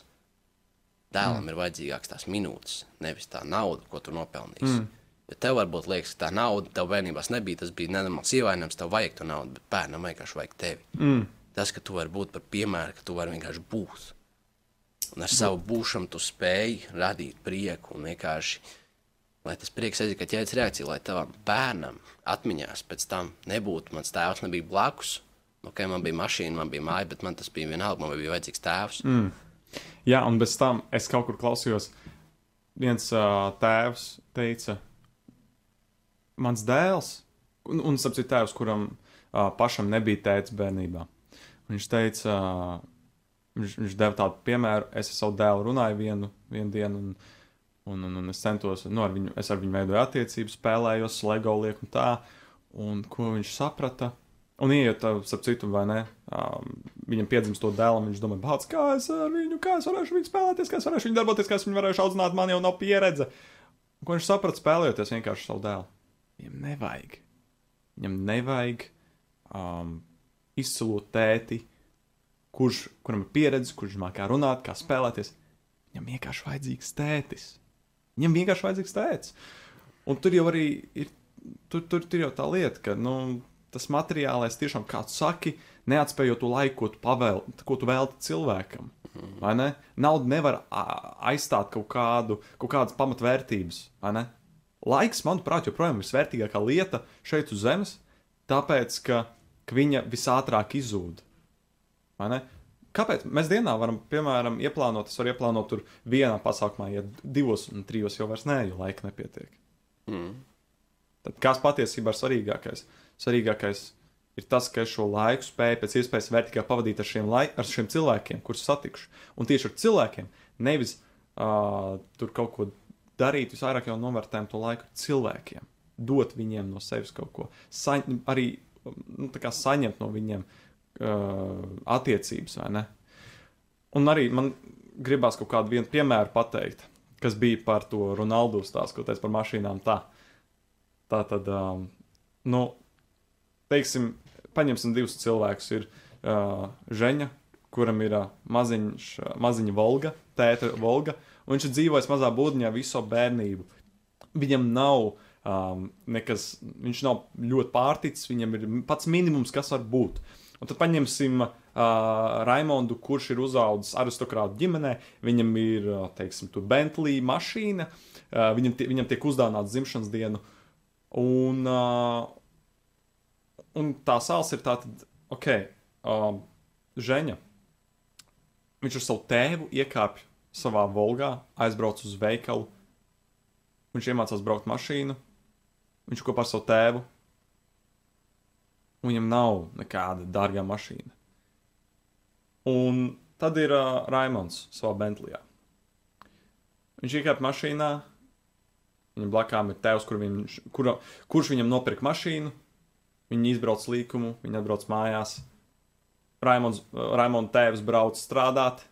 Dēlam mm. ir vajadzīgākas tās minūtes, nevis tā nauda, ko tu nopelnīsi. Mm. Ja tev varbūt liekas, ka tā nauda tev bērnībā nebija, tas bija nenormāls ievainojums, tev vajag to naudu, bet bērnam vienkārši vajag tevi. Mm. Tas, ka tu vari būt par piemēru, ka tu vari vienkārši būt. Un ar savu būšanu tu spēj radīt prieku un vienkārši, lai tas prieks aiziet, ka ķēdes reakcija, lai tavam bērnam atmiņās pēc tam nebūtu, mans tēvs nebija blakus. Ok, man bija mašīna, man bija māja, bet man tas bija vienalga, man bija vajadzīgs tēvs. Mm. Jā, un bez tam es kaut kur klausījos, viens uh, tēvs teica, mans dēls, un, un sapcīt tēvs, kuram uh, pašam nebija tēvs bērnībā. Viņš teica, uh, viņš, viņš deva tādu piemēru, es ar savu dēlu runāju vienu, vienu dienu, un, un, un, un es centos, nu, ar viņu, es ar viņu veidoju attiecības, spēlējos, LEGO lieku un tā, un ko viņš saprata. Un ieiet, starp citu, vai ne, um, viņam piedzimst to dēlu, un viņš domā, bāc, kā es ar viņu, kā es varēšu viņu spēlēties, kā es varēšu viņu darboties, kā es viņu varēšu audzināt, man jau nav pieredze. Un, ko viņš saprata spēlējoties vienkārši savu dēlu? Viņam nevajag. Viņam nevajag um, izcilot tēti, kurš, kuram ir pieredze, kurš mākā runāt, kā spēlēties. Viņam vienkārši vajadzīgs tētis. Viņam vienkārši vajadzīgs tētis. Un tur jau arī ir, tur, tur, tur jau tā lieta, ka, nu, tas materiālais tiešām, kā tu saki, neatspējot to laiku, ko tu, pavēl, ko tu velti cilvēkam. Vai ne? Nauda nevar aizstāt kaut, kādu, kaut kādas pamatvērtības. Laiks, manuprāt, joprojām ir vērtīgākā lieta šeit uz Zemes, tāpēc, ka, viņa visātrāk izzūd. Kāpēc mēs dienā varam, piemēram, ieplānot, es varu ieplānot tur vienā pasākumā, ja divos un trijos jau vairs nē, jo laika nepietiek. Mm. Tad kas patiesībā ir svarīgākais? Svarīgākais ir tas, ka es šo laiku spēju pēc iespējas vērtīgāk pavadīt ar šiem, lai, ar šiem cilvēkiem, kurus satikšu. Un tieši ar cilvēkiem, nevis uh, tur kaut ko darīt, visvairāk jau novērtējam to laiku cilvēkiem. Dot viņiem no sevis kaut ko, Sa arī nu, saņemt no viņiem uh, attiecības, vai ne? Un arī man gribās kaut kādu piemēru pateikt, kas bija par to Ronaldu stāstu, ko teica par mašīnām. Tā, tā tad, um, nu, teiksim, paņemsim divus cilvēkus. Ir uh, Žeņa, kuram ir uh, maziņš, uh, maziņa Volga, tēta Volga, un viņš ir dzīvojis mazā būdiņā visu bērnību. Viņam nav um, nekas, viņš nav ļoti pārticis, viņam ir pats minimums, kas var būt. Un tad paņemsim uh, Raimondu, kurš ir uzaugusi aristokrātu ģimenē. Viņam ir, uh, teiksim, tur Bentley mašīna, uh, viņam, tie, viņam tiek uzdāvināts dzimšanas dienu. Un, uh, un tā sāls ir tāda, ok, um, Žeņa. Viņš ar savu tēvu iekāpj savā volgā, aizbrauc uz veikalu. Viņš iemācās braukt mašīnu. Viņš kopā ar savu tēvu. Viņam nav nekāda dārga mašīna. Un tad ir uh, Raimons savā Bentlijā. Viņš iekāpa mašīnā. Viņam blakām ir tēvs, kur viņš, kura, kurš viņam nopirka mašīnu. Viņi izbrauc līkumu, viņi atbrauc mājās. Raimons, Raimonda tēvs brauc strādāt,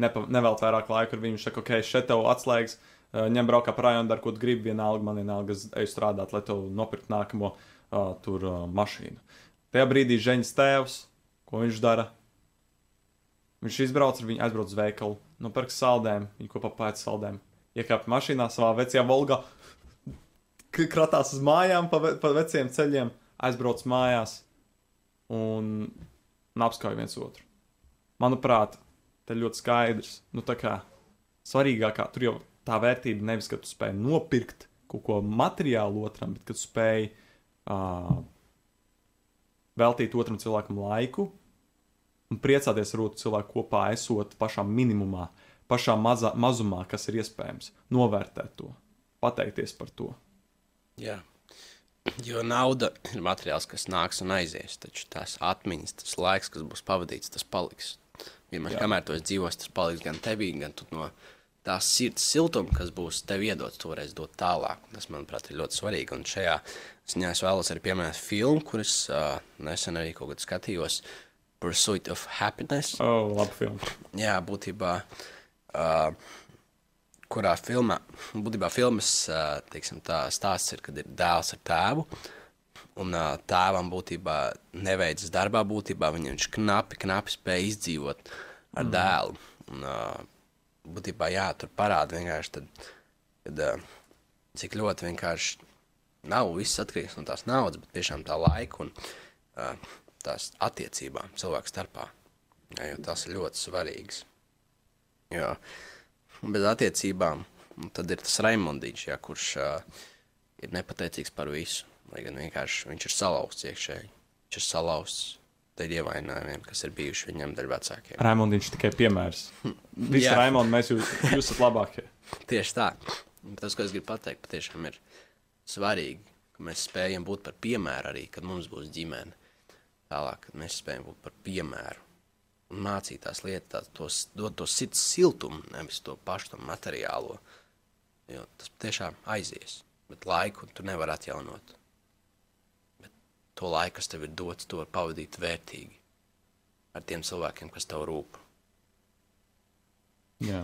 nepa, nevēl vairāk laika ar viņu. Viņš saka, ok, šeit tev atslēgas, uh, ņem braukā par rajonu, dar, ko tu gribi, vienalga, man vienalga, es eju strādāt, lai tev nopirkt nākamo uh, tur uh, mašīnu. Tajā brīdī Ženģis tēvs, ko viņš dara? Viņš izbrauc ar viņu, aizbrauc uz veikalu, nopirks saldēm, viņa kopā pēc saldēm, iekāpa mašīnā savā vecajā Volgā, kratās uz mājām pa, ve pa veciem ceļiem, aizbrauc mājās un, un apskauj viens otru. Manuprāt, te ļoti skaidrs, nu tā kā svarīgākā tur jau tā vērtība nevis, ka tu spēj nopirkt kaut ko materiālu otram, bet ka tu spēj uh, veltīt otram cilvēkam laiku un priecāties ar otru cilvēku kopā, esot pašā minimumā, pašā mazā, mazumā, kas ir iespējams, novērtēt to, pateikties par to. Jā. Jo nauda ir materiāls, kas nāks un aizies. Taču tās atmiņas, tas laiks, kas būs pavadīts, tas paliks. Vienmēr, Jā. kamēr esi dzīvos, tas paliks gan tevī, gan no tās sirds siltuma, kas būs tev iedots, toreiz dot tālāk. Tas, manuprāt, ir ļoti svarīgi. Un šajā ziņā es vēlos arī pieminēt filmu, kuras uh, nesen arī kaut kad skatījos. Pursuit of Happiness. Oh, labi, filma. Jā, būtībā, uh, kurā filmā, būtībā filmas uh, teiksim, tā, stāsts ir, kad ir dēls ar tēvu. Un uh, tēvam būtībā neveicas darbā, būtībā viņš knapi, knapi spēja izdzīvot ar mm. dēlu. Un, uh, būtībā, jā, tur parāda vienkārši, tad, kad, uh, cik ļoti vienkārši nav viss atkarīgs no tās naudas, bet tiešām tā laika un uh, tās attiecībām cilvēku starpā. Jā, jo tas ir ļoti svarīgs. Jā. Un bez attiecībām un tad ir tas Raimondīčs, jā, kurš uh, ir nepateicīgs par visu. Lai gan vienkārši viņš ir salauzts iekšēji. Viņš ir salauzts dēļ ievainojumiem, kas ir bijuši viņam dēļ vecākiem. Raimonds tikai piemērs. Visi Jā. Raimonds, mēs jūs, jūs esat labākie. Tieši tā. Un Tas, ko es gribu pateikt, patiešām ir svarīgi, ka mēs spējam būt par piemēru arī, kad mums būs ģimene. Tālāk, mēs spējam būt par piemēru un mācīt tās lietas, tos, dot to sirds siltumu, nevis to pašu materiālo. Jo tas tiešām aizies, bet laiku tu nevari atjaunot. Bet to laiku, kas tev ir dots, to var pavadīt vērtīgi. ar tiem cilvēkiem, kas tev rūp. Jā.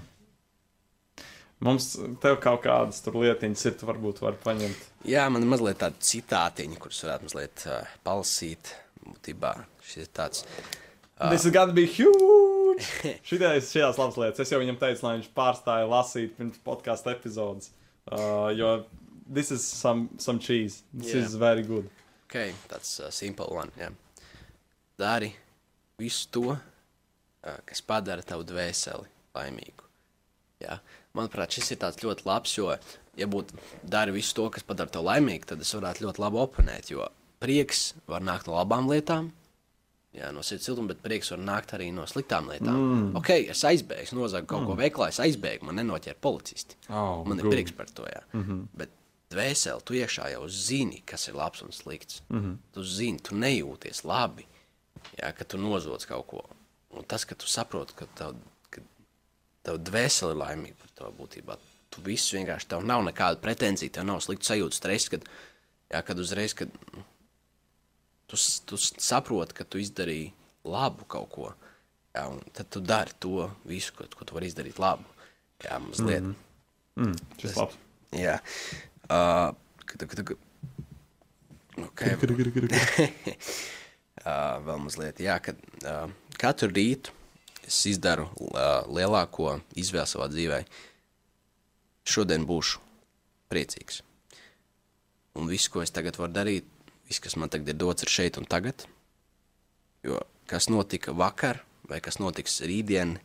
Mums tev kaut kādas lietiņas ir, tu varbūt vari paņemt. Jā, man ir mazliet tādi citātiņi, kurus varētu mazliet uh, palasīt. Būtībā šis ir tāds. Uh. This is gonna be huge! Šitais, šajās labas lietas. Es jau viņam teicu, lai viņš pārstāja lasīt pirms podkāstu epizodes. Uh, jo this is some, some cheese. This Jā. is very good. Ok, tāds uh, simple one. Jā. Dari visu to, uh, kas padara tavu dvēseli laimīgu. Jā. Manuprāt, šis ir tāds ļoti labs, jo, ja būtu dari visu to, kas padara tevi laimīgu, tad es varētu ļoti labi oponēt. Jo prieks var nākt no labām lietām, jā, no sirds siltuma, bet prieks var nākt arī no sliktām lietām. Mm. Ok, es aizbēgu, nozagu kaut mm. ko veiklā, es aizbēgu, man nenoķēra policisti. Oh, man ir good. prieks par to. Jā. Mm -hmm. Bet dvēseli tu iekšā jau zini, kas ir labs un slikts. Mm -hmm. Tu zini, tu nejūties labi, jā, ka tu nozodz kaut ko. Un tas, ka tu saproti, ka tev, ka tev dvēseli ir laimīga par to būtībā. Tu viss vienkārši tev nav nekāda pretenzija, tev nav slikta sajūta, stress, kad, jā, kad uzreiz, kad nu, tu, tu saproti, ka tu izdarīji labu kaut ko. Jā, tad tu dari to visu, ko, ko tu vari izdarīt labu. Jā, mazliet. Mm -hmm. Mm, šis labs. Jā, uh, kad, kad, kad, okay. uh, vēl mazliet, jā, kad uh, katru rītu es izdaru uh, lielāko izvēli savā dzīvē. Šodien būšu priecīgs. Un viss, ko es tagad varu darīt, viss, kas man tagad ir dots, ir šeit un tagad. Jo kas notika vakar, vai kas notiks rītdien,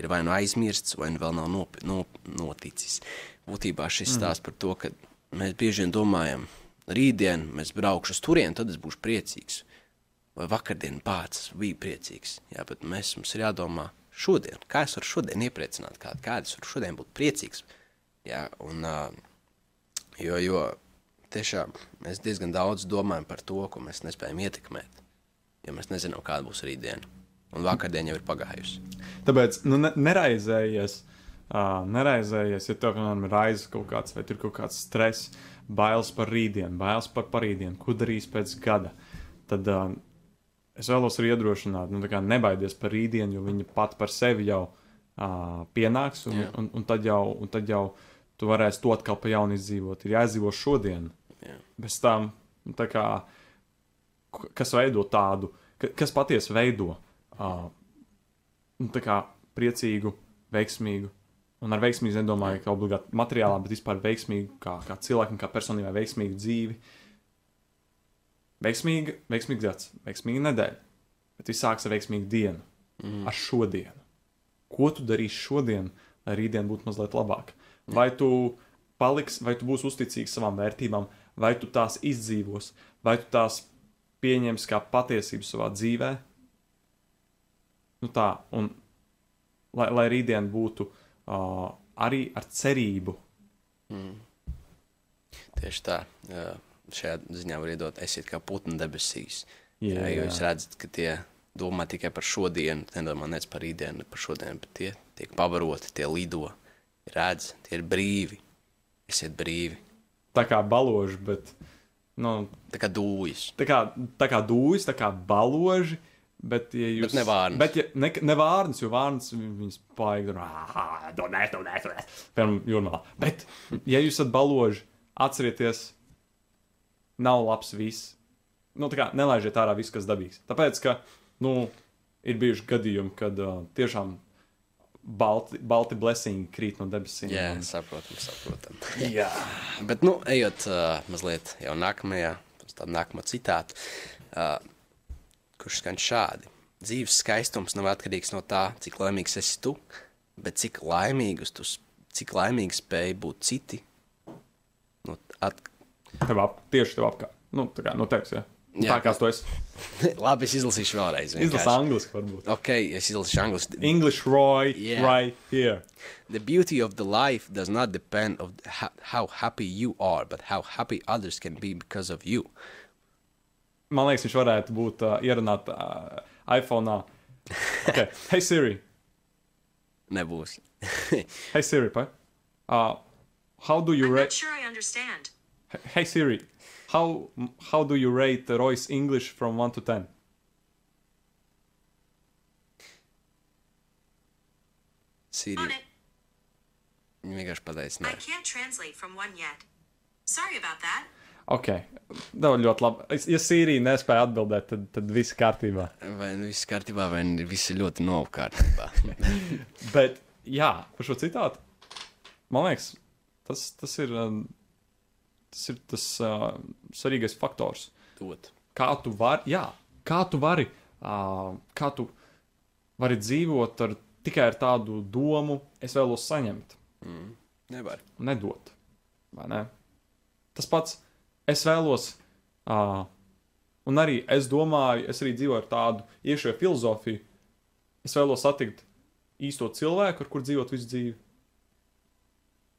ir vai nu aizmirsts, vai nu vēl nav nop, nop, noticis. Būtībā šis stāsts par to, ka mēs bieži vien domājam, rītdien mēs braukšu uz turieni, tad es būšu priecīgs. Vai vakardien pats biju priecīgs. Jā, bet mēs, mums ir jādomā šodien, kā es varu šodien iepriecināt kādu, es varu šodien būt priecīgs. Jā, un, jo, jo tiešām mēs diezgan daudz domājam par to, ko mēs nespējam ietekmēt. Jo mēs nezinām, kāda būs rītdiena. Un vakardiena jau ir pagājusi. Tāpēc nu, ne, neraizējies. Uh, neraizējies, ja tev piemēram, ir raizes kaut kāds, vai ir kaut kāds stress, bailes par rītdienu, bailes par parītdienu, ko darīs pēc gada. Tad uh, es vēlos arī iedrošināt, nu, nebaidies par rītdienu, jo viņa pat par sevi jau uh, pienāks, un, Jā. un, un, tad jau, un tad jau tu varēsi to atkal pa jaunu izdzīvot. Ir jāizdzīvo šodien. Jā. Bez tam, nu, tā kā, kas veido tādu, ka- kas patiesi veido uh, kā priecīgu, veiksmīgu. Un ar veiksmīgu nedomāju, ka obligāti materiālā, bet vispār veiksmīgu, kā, kā cilvēkam, kā personībai, veiksmīgu dzīvi. Veiksmīga, veiksmīga gads, veiksmīga nedēļa. Bet viss sāks ar veiksmīgu dienu, mm. ar šodienu. Ko tu darīsi šodien, lai rītdien būtu mazliet labāk? Vai tu paliksi, vai tu būsi uzticīgs savām vērtībām, vai tu tās izdzīvos, vai tu tās pieņemsi kā patiesību savā dzīvē? Nu tā, un lai, lai rītdien būtu uh, arī ar cerību. Tieši tā. Jā, šajā ziņā var iedot, esiet kā putni debesīs. Jā, Jā, jo jūs redzat, ka tie domā tikai par šodienu, nedomā nec par rītdienu, ne par šodienu, bet tie tiek pavaroti, tie lido, redz, tie ir brīvi. Esiet brīvi. Tā kā baloži, bet nu, Tā kā dūjas. tā kā, tā kā dūjas, tā kā baloži. Bet, ja jūs, Bet ne vārnas. Bet, ja, ne, ne vārnas, jo vārnas viņas paigi tur - donēt, donēt, donēt. Piemēram, jūrmālā. Bet, ja jūs esat baloži, atcerieties, nav labs viss. Nu, tā kā nelaižiet ārā visu, kas dabīgs. Tāpēc, ka, nu, ir bijuši gadījumi, kad uh, tiešām balti, balti blessing krīt no debesīm. Jā, un- saprotam, saprotam. jā. Bet, nu, ejot uh, mazliet jau nākamajā, uz tādu nākamo citātu, uh, kurš skan šādi. Dzīves skaistums nav atkarīgs no tā, cik laimīgs esi tu, bet cik laimīgus tu, cik laimīgi spēj būt citi. Nu, at... Tev ap, tieši tev apkārt. Nu, tā kā no tevis, jā. jā. Jā. Tā kā tu esi. Labi, es izlasīšu vēlreiz. Izlasi vienkārši. angliski, varbūt. Ok, es izlasīšu angliski. English Roy, Yeah. right here. The beauty of the life does not depend of ha how happy you are, but how happy others can be because of you. Man liekas, viņš varētu būt uh, ierunāt uh, iPhone. Okay. Hey Siri, Nebūs. hey Siri, pa? Uh, how do you I'm rate? not sure I understand. Hey Siri, how how do you rate Roy's English from one to ten? Siri, не vienkārši pataisnē. I can't translate from one yet. Sorry about that. Ok, tā ļoti labi. Ja Sīrija nespēja atbildēt, tad, tad viss kārtībā. Vai nu viss kārtībā, vai nu viss ļoti nav kārtībā. Bet, jā, par šo citātu, man liekas, tas, tas ir um, tas, ir tas uh, svarīgais faktors. Dot. Kā tu vari, jā, kā tu vari, uh, kā tu vari dzīvot ar, tikai ar tādu domu, es vēlos saņemt, Nevar. nedot. vai Ne? Tas pats, es vēlos, uh, un arī es domāju, es arī dzīvoju ar tādu iekšējo filozofiju. Es vēlos satikt īsto cilvēku, ar kur dzīvot visu dzīvi,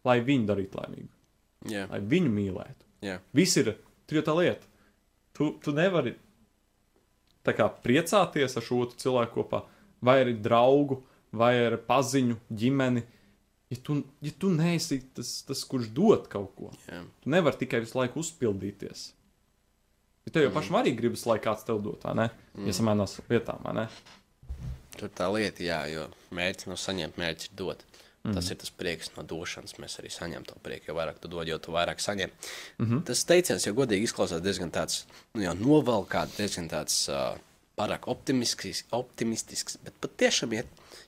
lai viņu darītu laimīgu, Jā, lai viņu mīlētu. jā. Viss ir tur jau tā lieta. Tu, tu nevari tā kā priecāties ar šo cilvēku kopā, vai ar draugu, vai ar paziņu, ģimeni. Ja tu, ja tu neesi tas, tas, kurš dod kaut ko, jā. tu nevari tikai visu laiku uzpildīties. Ja tev jau mm. pašam arī gribas, lai kāds tev dod, ne? Mm. Ja samainās vietām, vai ne? Tur tā lieta, jā, jo mērķis nav saņemt, mērķis ir dot. Mm. Tas ir tas prieks no došanas. Mēs arī saņemam to prieku. Jo vairāk tu dod, jo tu vairāk saņem. Mm -hmm. Tas teiciens, jo godīgi izklausās diezgan tāds, nu, novalkāts, diezgan tāds uh, pārāk optimistisks, optimistisks. Bet patiešām, ja,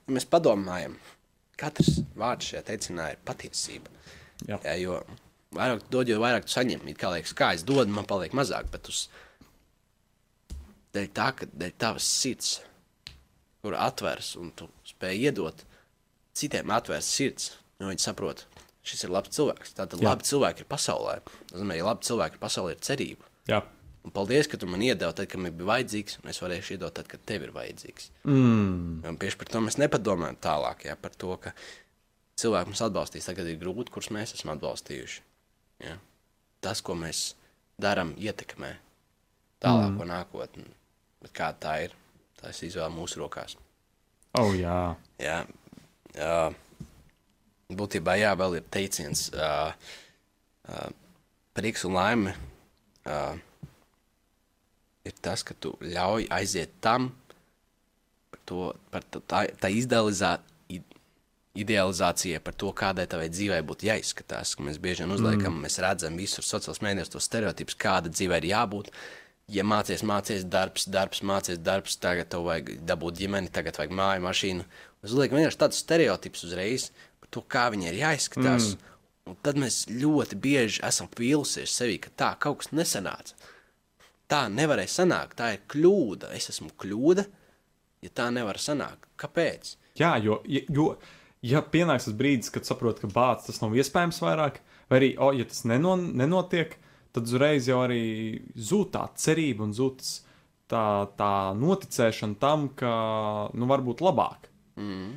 ja mēs padomājam, katrs vārds šajā teicinā ir patiesība. Jā. Jā, jo vairāk tu dod, jo vairāk tu saņem. It kā liekas, kā es dodu, man paliek mazāk. Bet uz dēļ tā, ka dēļ tavas sirds, kur atveras un tu spēj iedot citiem atvērt sirds, jo viņi saprot, šis ir labs cilvēks. Tātad Jā. labi cilvēki ir pasaulē. Tas nozīmē, ja labi cilvēki ir pasaulē, ir cerība. Jā. Un paldies, ka tu man iedevi, tad, kad man bija vajadzīgs, un es varēšu iedot, tad, kad tev ir vajadzīgs. Mm. Tieši par to mēs nepadomājam tālāk, ja, par to, ka cilvēki mums atbalstīs, tagad ir grūti, kurus mēs esam atbalstījuši. Ja. Tas, ko mēs darām, ietekmē tālāko mm. nākotni. Bet kā tā ir, tas izvēle mūsu rokās. Oh, jā. Jā, jā. būtībā jā, vēl ir teiciens, uh, uh, prieks un laime uh, ir tas, ka tu ļauj aiziet tam, par to, par to, tā, tā izdalizā, i- idealizācija par to, kādai tavai dzīvei būtu jāizskatās. ka Mēs bieži vien uzliekam, mm. mēs redzam visur sociālajos mēdījos tos stereotipus, kāda dzīvei ir jābūt. Ja mācies, mācies, darbs, darbs, mācies, darbs, tagad tev vajag dabūt ģimeni, tagad vajag māju, mašīnu. Mēs uzliekam vienkārši tādus stereotipus uzreiz par to, kā viņi ir jāizskatās. Mm. Un tad mēs ļoti bieži esam vīlusies sevī, ka tā kaut kas nesanāca. Tā nevarēja sanākt, tā ir kļūda. Es esmu kļūda, ja tā nevar sanākt. Kāpēc? Jā, jo, jo ja pienāks tas brīdis, kad saprot, ka bācis tas nav iespējams vairāk, vai arī, oh, ja tas neno, nenotiek, tad uzreiz jau arī zūd tā cerība un zūd tā, tā noticēšana tam, ka nu, var būt labāk. Mm.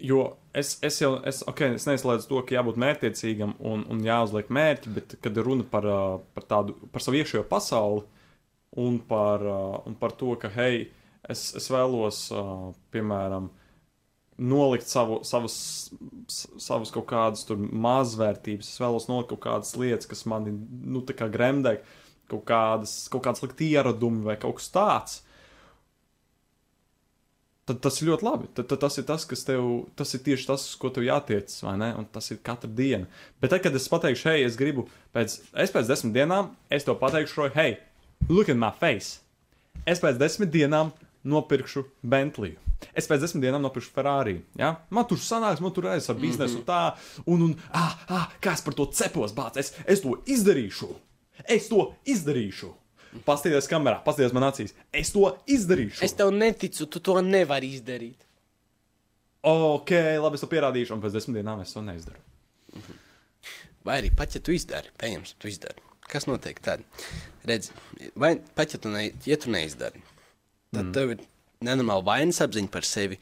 Jo es, es jau, es, okay, es neizslēdzu to, ka jābūt mērķtiecīgam un, un jāuzliek mērķi, bet kad runa par, par tādu, par savu iekšējo pasauli un par, un par to, ka, hei, es, es vēlos, piemēram, nolikt savu, savus, savus kaut kādas mazvērtības, es vēlos nolikt kaut kādas lietas, kas mani, nu, tā kā gremdē, kaut kādas, kaut kādas likt ieradumi vai kaut kas tāds. Tad tas ir ļoti labi. Tad, tad tas ir tas, kas tev, tas ir tieši tas, uz ko tev jātiec, vai ne? Un tas ir katra diena. Bet tad, kad es pateikšu, hei, es gribu, pēc, es pēc desmit dienām, es to pateikšu, Roy, hei, look at my face. Es pēc desmit dienām nopirkšu Bentley. Es pēc desmit dienām nopirkšu Ferrari. Ja? Man tur sanāks, man tur ar biznesu mm -hmm. tā, un, un ah, ah, kā es par to cepos, bāc, es, es to izdarīšu. Es to izdarīšu. Paskaties kamerā, paskaties man acīs. Es to izdarīšu. Es tev neticu, tu to nevari izdarīt. Ok, labi, es to pierādīšu, un pēc desmit dienām es to neizdaru. Vai arī pat ja tu izdari, pieņemsim, tu izdari. Kas notiek tad? Redz, vai pat ja tu, ne, ja tu neizdari, tad mm. tev ir nenormāla vainas apziņa par sevi.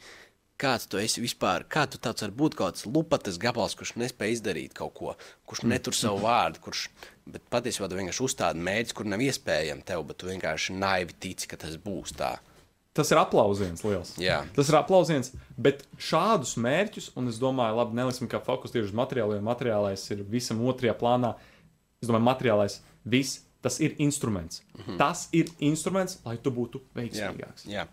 Kāds tu esi vispār? Kā tu tāds var būt kaut kāds lupatas gabals, kurš nespēj izdarīt kaut ko, kurš netur savu vārdu, kurš, bet patiesībā tu vienkārši uzstādi mērķis, kur nav iespējams tev, bet tu vienkārši naivi tici, ka tas būs tā. Tas ir aplausiens liels. Jā. Tas ir aplausiens, bet šādus mērķus, un es domāju, labi, neliksim kā fokus tieši uz materiālu, jo materiālais ir visam otrajā plānā. Es domāju, materiālais viss, tas ir instruments. Mm -hmm. Tas ir instruments, lai tu būtu Jā, veiksmīgāks. jā.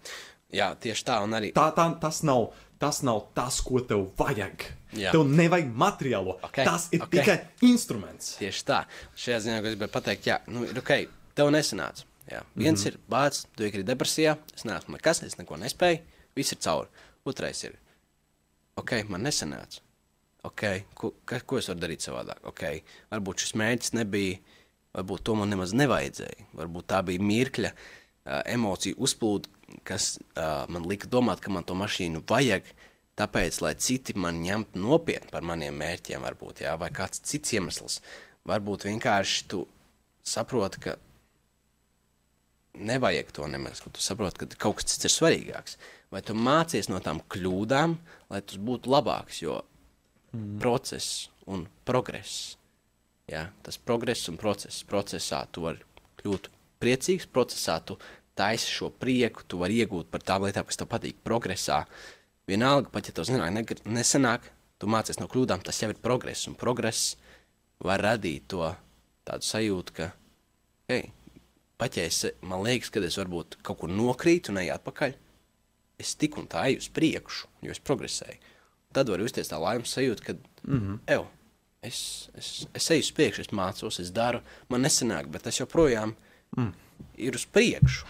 Jā, tieši tā, un arī Tā, tā, tas, nav, tas nav tas, ko tev vajag. Jā. Tev nevajag materiālo. Ok, Tas ir ok. tikai instruments. Tieši tā. Šajā ziņā es gribēju pateikt, jā, nu, ir ok, tev nesanāca. Jā. Viens mm -hmm. ir bācis, tu iekrīt depresijā, es neesmu nekas, es neko nespēju, viss ir cauri. Otrais ir, ok, man nesanāca. Ok, ko, ka, ko es varu darīt savādāk? Ok, varbūt šis mērķis nebija, varbūt to man nemaz nevajadzēja. Varbūt tā bija mirkļa uh, emocija uzplūde, kas uh, man lika domāt, ka man to mašīnu vajag. Tāpēc, lai citi man ņemtu nopietni par maniem mērķiem, varbūt, jā, vai kāds cits iemesls, varbūt vienkārši tu saproti, ka nevajag to nemaz, ka tu saproti, ka kaut kas cits ir svarīgāks. Vai tu mācies no tām kļūdām, lai tas būtu labāks, jo mm. process un progress, jā, tas progress un process, procesā tu vari kļūt priecīgs, procesā tu taisi šo prieku, tu vari iegūt par tām lietām, kas tev patīk progresā. Vienalga, pat ja tev zināk, nesanāk, tu mācies no kļūdām, tas jau ir progress, un progress var radīt to tādu sajūtu, ka, hei, pat ja es, man liekas, ka es varbūt kaut kur nokrītu un eju atpakaļ, es tik un tā eju uz priekšu, jo es progresēju. Tad var justies tā laimes sajūta, ka, mm -hmm. ew, es, es, es eju uz priekšu, es mācos, es daru, man nesanāk, bet es joprojām mm. ir uz priekšu.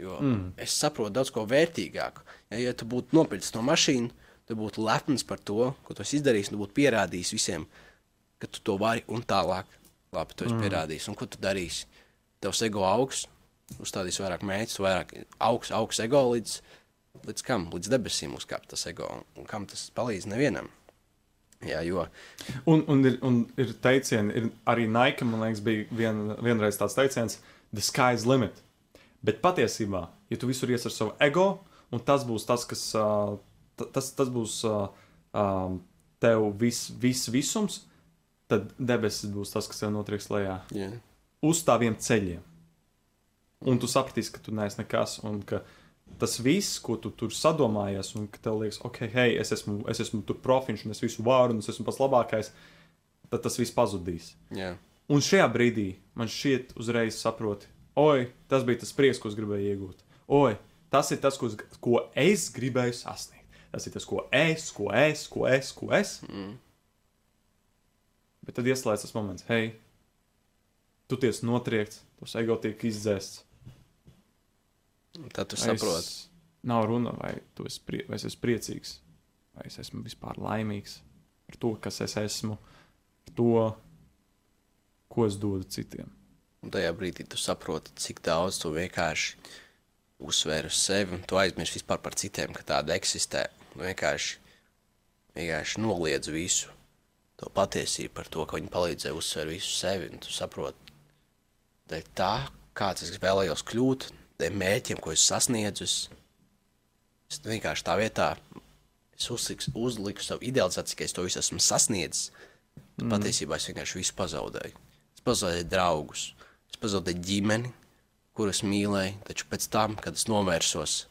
Jo mm. es saprotu daudz ko vērtīgāku. Ja, ja tu būtu nopircis no mašīnu, tu būtu lepns par to, ko tu esi izdarījis, tu būtu pierādījis visiem, ka tu to vari un tālāk. Labi, tu esi mm. pierādījis, un ko tu darīsi? Tavs ego augs, uzstādīs vairāk mērķus, vairāk augs, augs ego līdz, līdz kam? Līdz debesīm uzkāpt tas ego, un kam tas palīdz nevienam. Jā, jo Un, un, ir, un ir teicieni, ir arī Nike, man liekas, bija vien, vienreiz tāds teiciens, the sky's limit. Bet patiesībā, ja tu visur ies ar savu ego, un tas būs tas, kas uh, ta- tas, tas būs uh, um, tev vis, vis, visums, tad debesis būs tas, kas tev notrieks lejā jā, uz tādiem ceļiem. Un tu sapratīsi, ka tu neesi nekas, un ka tas viss, ko tu tur sadomājies, un ka tev liekas, ok, hei, es esmu, es esmu tur profiņš, un es visu varu, un es esmu pats labākais, tad tas viss pazudīs. jā, Un šajā brīdī man šķiet, uzreiz saproti, oi, tas bija tas prieks, ko es gribēju iegūt. Oi, tas ir tas, ko es, ko es gribēju sasniegt. Tas ir tas, ko es, ko es, ko es, ko es. Mm. Bet tad ieslēdz tas moments, hei, tu tiec notriekts, tos ego tiek izdzēsts. tad tu saproti. Nav runa, vai, tu esi prie, vai es esmu priecīgs, vai es esmu vispār laimīgs par to, kas es esmu, par to, ko es dodu citiem. Un tajā brīdī tu saproti, cik daudz tu vienkārši uzsver uz sevi, un tu aizmirsti vispār par citiem, ka tāda eksistē. Tu vienkārši, vienkārši noliedz visu to patiesību par to, ka viņi palīdzēja uzsvērt visu sevi. Un tu saproti, ka tā, kāds es vēlējos kļūt, tiem mērķiem, ko es sasniedzu, es, es vienkārši tā vietā es uzliku, uzliku savu idealizāciju, ka es to visu esmu sasniedzis. Mm. Patiesībā es vienkārši visu pazaudēju. Es pazaudēju draugus, es pazaudēju ģimeni, kurus mīlēju, taču pēc tam, kad es novērsos,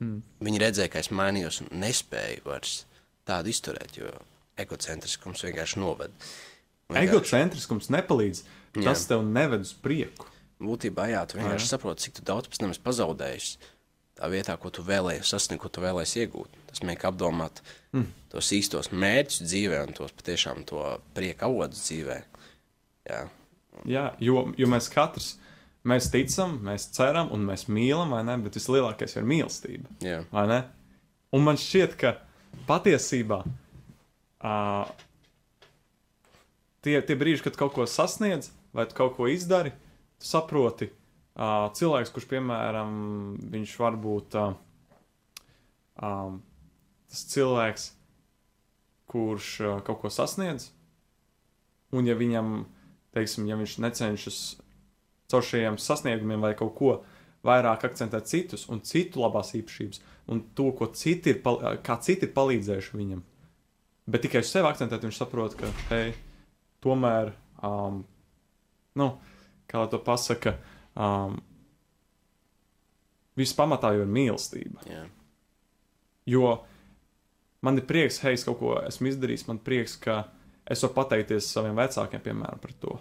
mm. viņi redzēja, ka es mainījos un nespēju vairs tādu izturēt, jo egocentriskums vienkārši noved. Vienkārši- Egocentriskums nepalīdz. Jā. Tas tev neved uz prieku. Būtībā, jā, tu vienkārši Jā. saproti, cik daudz pēc tam esi pazaudējis. Tā vietā, ko tu vēlējies sasniegt, ko tu vēlējies iegūt. Tas mēģina apdomāt mm. tos īstos mērķus dzīvē un tos patiešām to prieka avotus dzīvē. Jā, Jā, jo, jo mēs katrs mēs ticam, mēs ceram un mēs mīlam, vai ne? Bet vislielākais ir mīlestība. jā. vai ne? Un man šķiet, ka patiesībā uh, tie, tie brīži, kad kaut ko sasniedz, vai kaut ko izdari, tu saproti, uh, cilvēks, kurš, piemēram, viņš var būt uh, um, tas cilvēks, kurš uh, kaut ko sasniedz, un ja viņam, teiksim, ja viņš necenšas caur šiem sasniegumiem vai kaut ko vairāk akcentēt citus un citu labās īpašības, un to, ko citi ir, kā citi ir palīdzējuši viņam. Bet tikai uz sevi akcentēt, viņš saprot, ka, hei, tomēr, um, nu, kā to pasaka, um, viss pamatā jau ir mīlestība. jā. Jo man ir prieks, hei, es kaut ko esmu izdarījis, man ir prieks, ka es varu pateikties saviem vecākiem, piemēram, par to.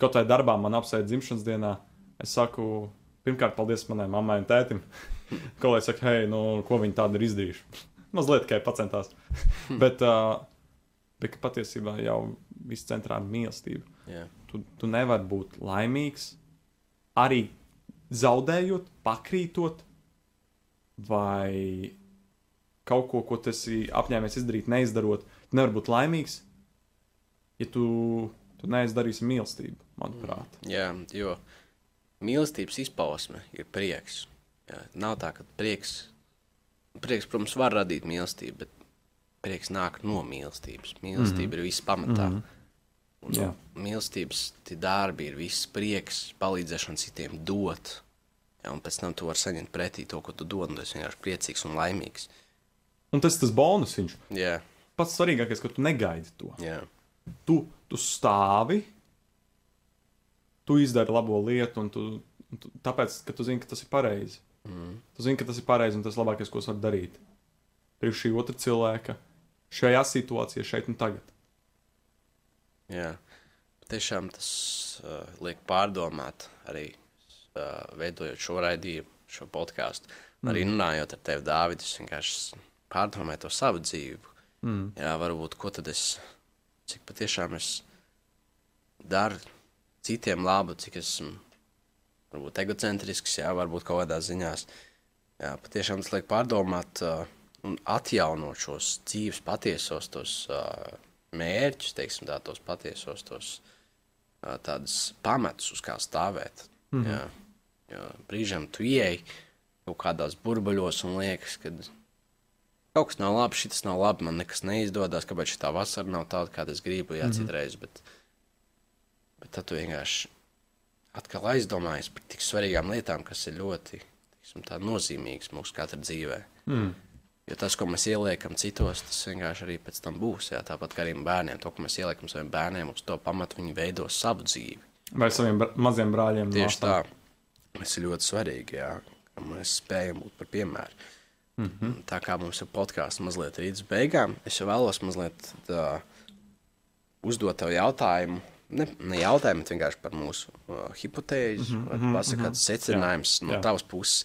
Kaut vai darbā man apsveic dzimšanas dienā, es saku, pirmkārt, paldies manai mammai un tētim. Ko lai saka, hei, nu, ko viņi tādu ir izdarījuši? Mazliet tikai pacentās. bet, uh, bet patiesībā jau viss centrā ir mīlestība. Jā. Tu, tu nevari būt laimīgs arī zaudējot, pakrītot, vai kaut ko, ko tu esi apņēmies izdarīt, neizdarot. Tu nevari būt laimīgs, ja tu, tu neizdarīsi mīlestību, manuprāt. Jā, jo mīlestības izpausme ir prieks. Jā, nav tā, ka prieks, prieks, protams, var radīt mīlestību, bet prieks nāk no mīlestības. Mīlestība mm -hmm. ir viss pamatā. Mm -hmm. Un no mīlestības darbi ir viss prieks, palīdzēšana citiem dot. Jā, un pēc tam tu vari saņemt pretī to, ko tu dod, un tu esi vienkārši priecīgs un laimīgs. Un tas ir tas bonus. Viņš. Jā, Pats svarīgākais, ka tu negaidi to. jā, Tu, tu stāvi, tu izdari labo lietu, un tu, un tu, tāpēc, ka tu zini, ka tas ir pareizi. Mm. Tu zini, ka tas ir pareizi un tas labākais, ko es varu darīt. Priekš šī otra cilvēka, šajā situācijā, šeit un tagad. jā. Tiešām tas uh, liek pārdomāt arī uh, veidojot šo raidījumu, šo podkāstu. Mm. Arī runājot ar tevi, Dārvid, es vienkārši pārdomāju to savu dzīvi. Mm. Jā, varbūt ko tad es, cik patiešām es daru citiem labu, cik esmu varbūt egocentrisks, jā, varbūt kaut kādās ziņās. Jā, patiešām tas liek pārdomāt uh, un atjaunot šos dzīves patiesos tos uh, mērķus, teiksim tā, tos patiesos tos uh, tādus pamatus, uz kā stāvēt. Mm -hmm. jā, jo brīžam tu ieej kaut kādās burbuļos un liekas, ka kaut kas nav labi, šis nav labi, man nekas neizdodas, kāpēc šī vasara nav tāda, kāda es gribu, jā, mm -hmm. citreiz. Bet, bet tad tu vienkārši atkal aizdomājies par tik svarīgām lietām, kas ir ļoti tiksim, tā, nozīmīgas mūsu katra dzīvē. Mm. Jo tas, ko mēs ieliekam citos, tas vienkārši arī pēc tam būs. Jā, tāpat kā arī bērniem, to, ko mēs ieliekam saviem bērniem, uz to pamatu viņi veido savu dzīvi. Vai saviem br maziem brāļiem? Tieši māsām. tā. Tas ir ļoti svarīgi, jā, ka mēs spējam būt par piemēru. Mm -hmm. Tā kā mums ir podkāsts mazliet līdz beigām, es jau vēlos mazliet tā, uzdot tev jautājumu. Ne, ne jautājumu, bet vienkārši par mūsu uh, hipotēzi. Mm -hmm, pasakāt, mm -hmm. secinājums jā, no jā. tavas puses.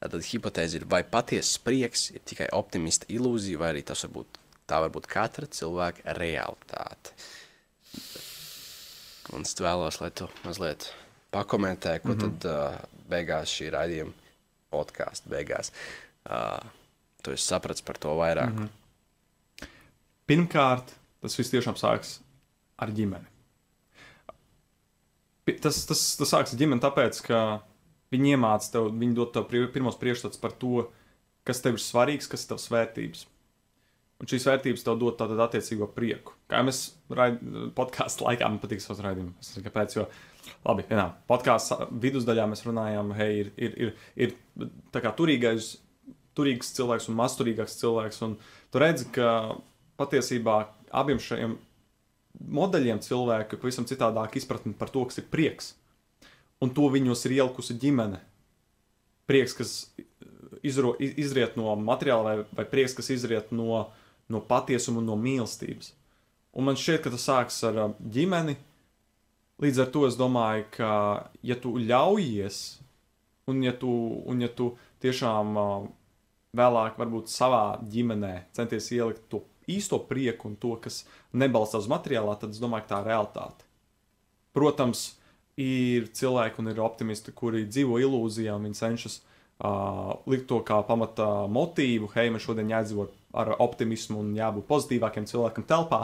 Tad hipotēze ir, vai patiesas prieks ir tikai optimista ilūzija, vai arī tas var būt, tā var būt katra cilvēka realitāte. Un es vēlos, lai tu mazliet pakomentē, ko mm -hmm. tad uh, beigās šī raidījuma podkāstu beigās. Uh, tu esi sapratis par to vairāk. Mm -hmm. Pirmkārt, tas viss tiešām sākas ar ģimeni. Tas, tas, tas sākas ar ģimeni, tāpēc, ka viņi iemāca tev, viņi dod tev pirmos priekšstats par to, kas tev ir svarīgs, kas ir tavs vērtības. Un šīs vērtības tev dod tādu attiecīgo prieku. Kā mēs podkāstu laikā man patīk savs raidījums. Es nezinu, kāpēc, jo, labi, vienā podkāstu vidusdaļā mēs runājām, hei, ir, ir, ir, ir tā kā turīgais, turīgs cilvēks un mazturīgāks cilvēks. Un tu redzi, ka patiesībā abiem šiem modeļiem cilvēku ir pavisam citādāk izpratne par to, kas ir prieks. Un to viņos ir ielikusi ģimene. Prieks, kas izro, iz- izriet no materiāla, vai, vai prieks, kas izriet no, no patiesuma un no mīlestības. Un man šķiet, ka tas sākas ar ā, ģimeni. Līdz ar to es domāju, ka, ja tu ļaujies, un ja tu, un ja tu tiešām ā, vēlāk, varbūt savā ģimenē, centies ielikt to īsto prieku un to, kas nebalstās uz materiālā, tad es domāju, ka tā ir realitāte. Protams, ir cilvēki un ir optimisti, kuri dzīvo ilūzijā un viņi cenšas uh, likt to kā pamata motīvu. Hei, man šodien jādzīvo ar optimismu un jābūt pozitīvākiem cilvēkam telpā.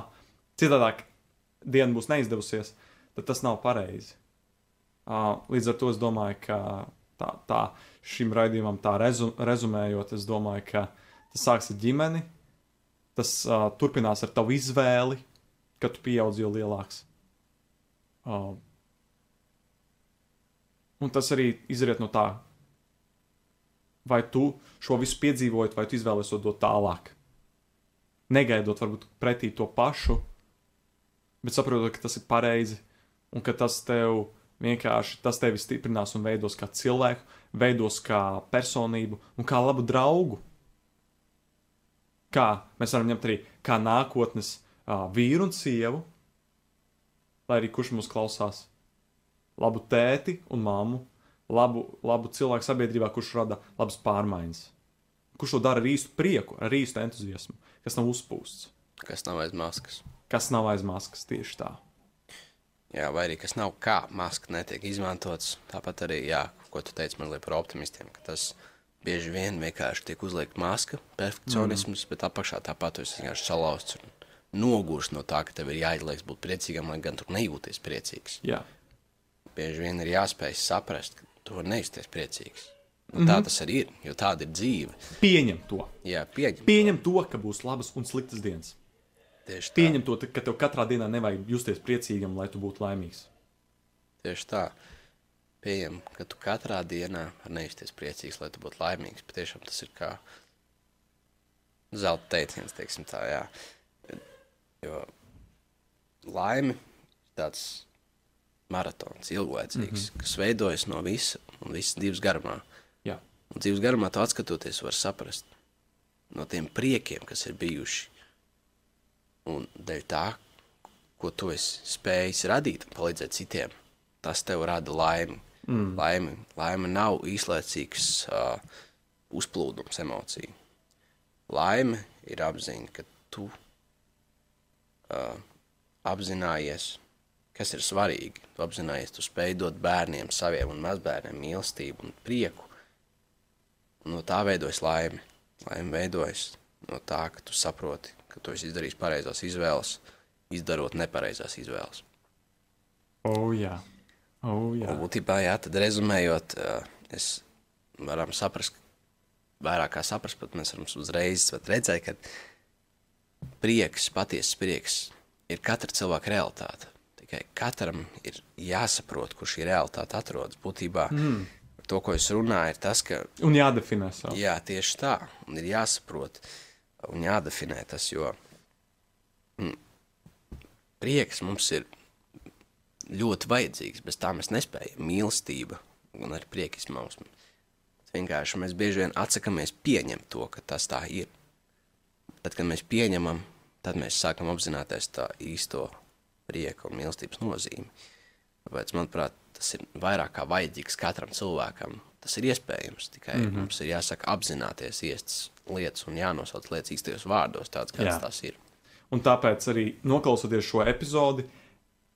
Citādāk diena būs neizdevusies, tad tas nav pareizi. Uh, līdz ar to es domāju, ka tā, tā šim raidījumam tā rezu, rezumējot, es domāju, ka tas sāks ar ģimeni, tas uh, turpinās ar tavu izvēli, kad tu pieaudz jau lielāks. Uh, un tas arī izriet no tā, vai tu šo visu piedzīvojot, vai tu izvēlēsies to dot tālāk. Negaidot varbūt pretī to pašu, bet saprotot, ka tas ir pareizi un ka tas tev vienkārši tas tevi stiprinās un veidos kā cilvēku, veidos kā personību un kā labu draugu. Kā mēs varam ņemt arī kā nākotnes uh, vīru un sievu, lai arī kurš mūs klausās, labu tēti un mammu, labu, labu cilvēku sabiedrībā, kurš rada labas pārmaiņas. Kurš to dara ar īstu prieku, ar īstu entuziasmu, kas nav uzpūsts, Kas nav aiz maskas. kas nav aiz maskas tieši tā. Jā, vai arī kas nav kā maska netiek izmantots. Tāpat arī, jā, ko tu teici mazliet par optimistiem, ka tas bieži vien vienkārši tiek uzliekta maska, perfekcionisms, mm. bet apakšā tāpat tu esi vienkārši salauzts un nogurst no tā, ka tev ir jāizliekas būt priecīgam, lai gan tu nejūties priecīgs. Jā, Bieži vien ir jāspēj saprast, ka tu vari nejusties priecīgs. Un tā tas arī ir, jo tāda ir dzīve. pieņem to. Jā, pieņem. Pieņem to, ka būs labas un sliktas dienas. Tieši tā. Pieņem to, ka tev katrā dienā nevajag justies priecīgam, lai tu būtu laimīgs. Tieši tā. Pieņem, ka tu katrā dienā vari nejusties priecīgs, lai tu būtu laimīgs. Patiešām tas ir kā zelta teiciens, teiksim tā, jā. Jo laime ir tāds maratons, ilglaicīgs, mm -hmm. kas veidojas no visa un visas dzīves garumā. Jā, Un dzīves garumā tu atskatoties, var saprast no tiem priekiem, kas ir bijuši. Un dēļ tā, ko tu esi spējis radīt un palīdzēt citiem, tas tev rada laimi. Mm. Laime, laime nav īslaicīgs uh, uzplūdums emociju. Laime ir apziņa, ka tu uh, apzinājies, kas ir svarīgi. Tu apzinājies, tu spēj dot bērniem, saviem un mazbērniem mīlestību un prieku. Un no tā veidojas laime. Laime veidojas no tā, ka tu saproti, ka tu esi izdarījis pareizās izvēles, izdarot nepareizās izvēles. oh, jā. Oh, jā. Un būtībā, jā, tad rezumējot, es varam saprast, vairāk kā saprast, pat mēs varam uzreiz redzēt, ka prieks, patiesas prieks ir katra cilvēka realitāte. Tikai katram ir jāsaprot, kur šī realitāte atrodas. Būtībā mm. to, ko es runāju, ir tas, ka Un jādefinē savu. Jā, tieši tā. Un ir jāsaprot un jādefinē tas, jo mm, prieks mums ir ļoti vajadzīgs. Bez tā mēs nespējam. Mīlestība un arī prieka izmausme. Vienkārši mēs bieži vien atsakāmies pieņemt to, ka tas tā ir. Tad, kad mēs pieņemam, tad mēs sākam apzināties tā īsto prieka un mīlestības nozīmi. Tāpēc, manuprāt, tas ir vairāk kā vajadzīgs katram cilvēkam. Tas ir iespējams. Tikai mm -hmm. mums ir jāsaka, apzināties iestas lietas un jānosauc lietas īstajos vārdos, tāds kāds Jā. tas ir. Un tāpēc arī noklausoties šo epizodi,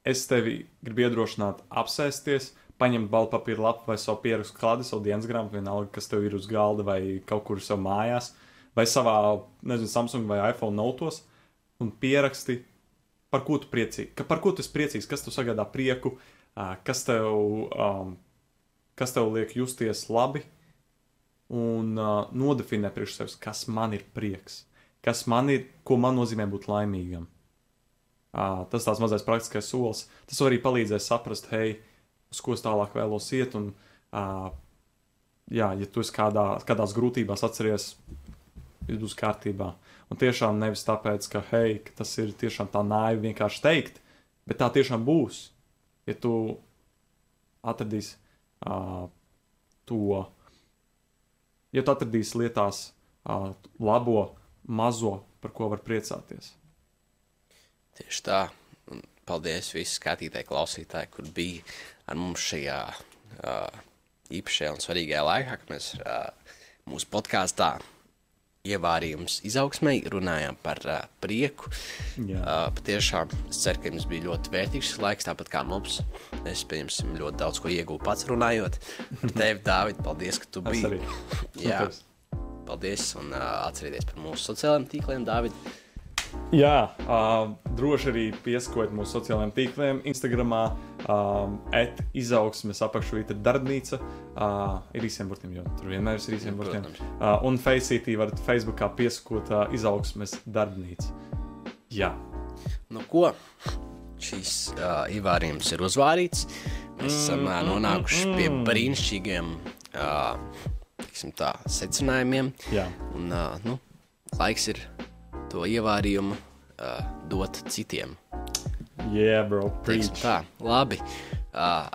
es tevi gribu iedrošināt, apsēsties, paņemt balpapīra lapu vai savu pierakstu klādi, savu dienas grāmatu, vienalga, kas tev ir uz galda vai kaut kur savā mājās, vai savā, nezinu, Samsung vai iPhone notos, un pieraksti, par ko tu priecīgi, par ko tu esi priecīgs, kas tev sagādā prieku, kas tev, um, kas tev liek justies labi, un uh, nodefinē priekš sevis, kas man ir prieks, kas man ir, ko man nozīmē būt laimīgam. Uh, tas tāds mazais praktiskais solis. Tas arī palīdzēs saprast, hei, uz ko es tālāk vēlos iet. Un, uh, jā, ja tu esi kādā, kādās grūtībās, atceries, ir uz kārtībā. Un tiešām nevis tāpēc, ka, hei, ka tas ir tiešām tā naivi vienkārši teikt, bet tā tiešām būs. Ja tu atradīsi uh, to ja tu atradīsi lietās uh, labo, mazo, par ko var priecāties. Tieši tā. Un paldies visi skatītāji, klausītāji, kur bija ar mums šajā uh, īpašajā un svarīgajā laikā, kad mēs uh, mūsu podkāstā ievārījums izaugsmai runājām par uh, prieku. Jā. Uh, patiešām es ceru, ka jums bija ļoti vērtīgs laiks, tāpat kā mums. Es, pieņemsim, ļoti daudz ko iegūstu pats runājot. Ar tevi, Dārvid, paldies, ka tu biji. Jā, paldies un uh, atcerieties par mūsu sociālajiem tīkliem, Dārvid. Jā, uh, droši arī piesakojiet mūsu sociālajiem tīkliem. Instagram, um, izaugsmes apakšvieta darbnīca. Uh, ir īsiem burtiem, jo tur vienmēr ir īsiem burtiem. Uh, un Faceitī varat Facebookā piesakot uh, izaugsmes darbnīca. Jā, Nu, ko? Šīs uh, ievārījums ir uzvārīts. Mēs esam uh, nonākuši pie brīnišķīgiem uh, tā, secinājumiem. jā. Un, uh, nu, laiks ir to ievārījumu uh, dot citiem. Yeah, bro, Teiksim preach. tā, labi. Uh,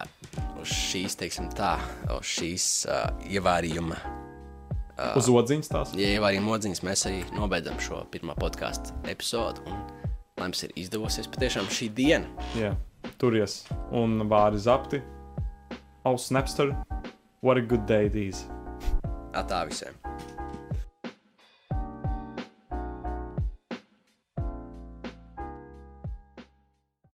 uz šīs, teiksim tā, uz šīs uh, ievārījuma, Uz odziņas tās. ja ievārījuma odziņas mēs arī nobeidzam šo pirmā podkāstu epizodu. Un, lai mums ir izdevosies patiešām šī diena. Jā, turies. Un vārdi zapti, auss Napster, What a good day these. Atā visiem!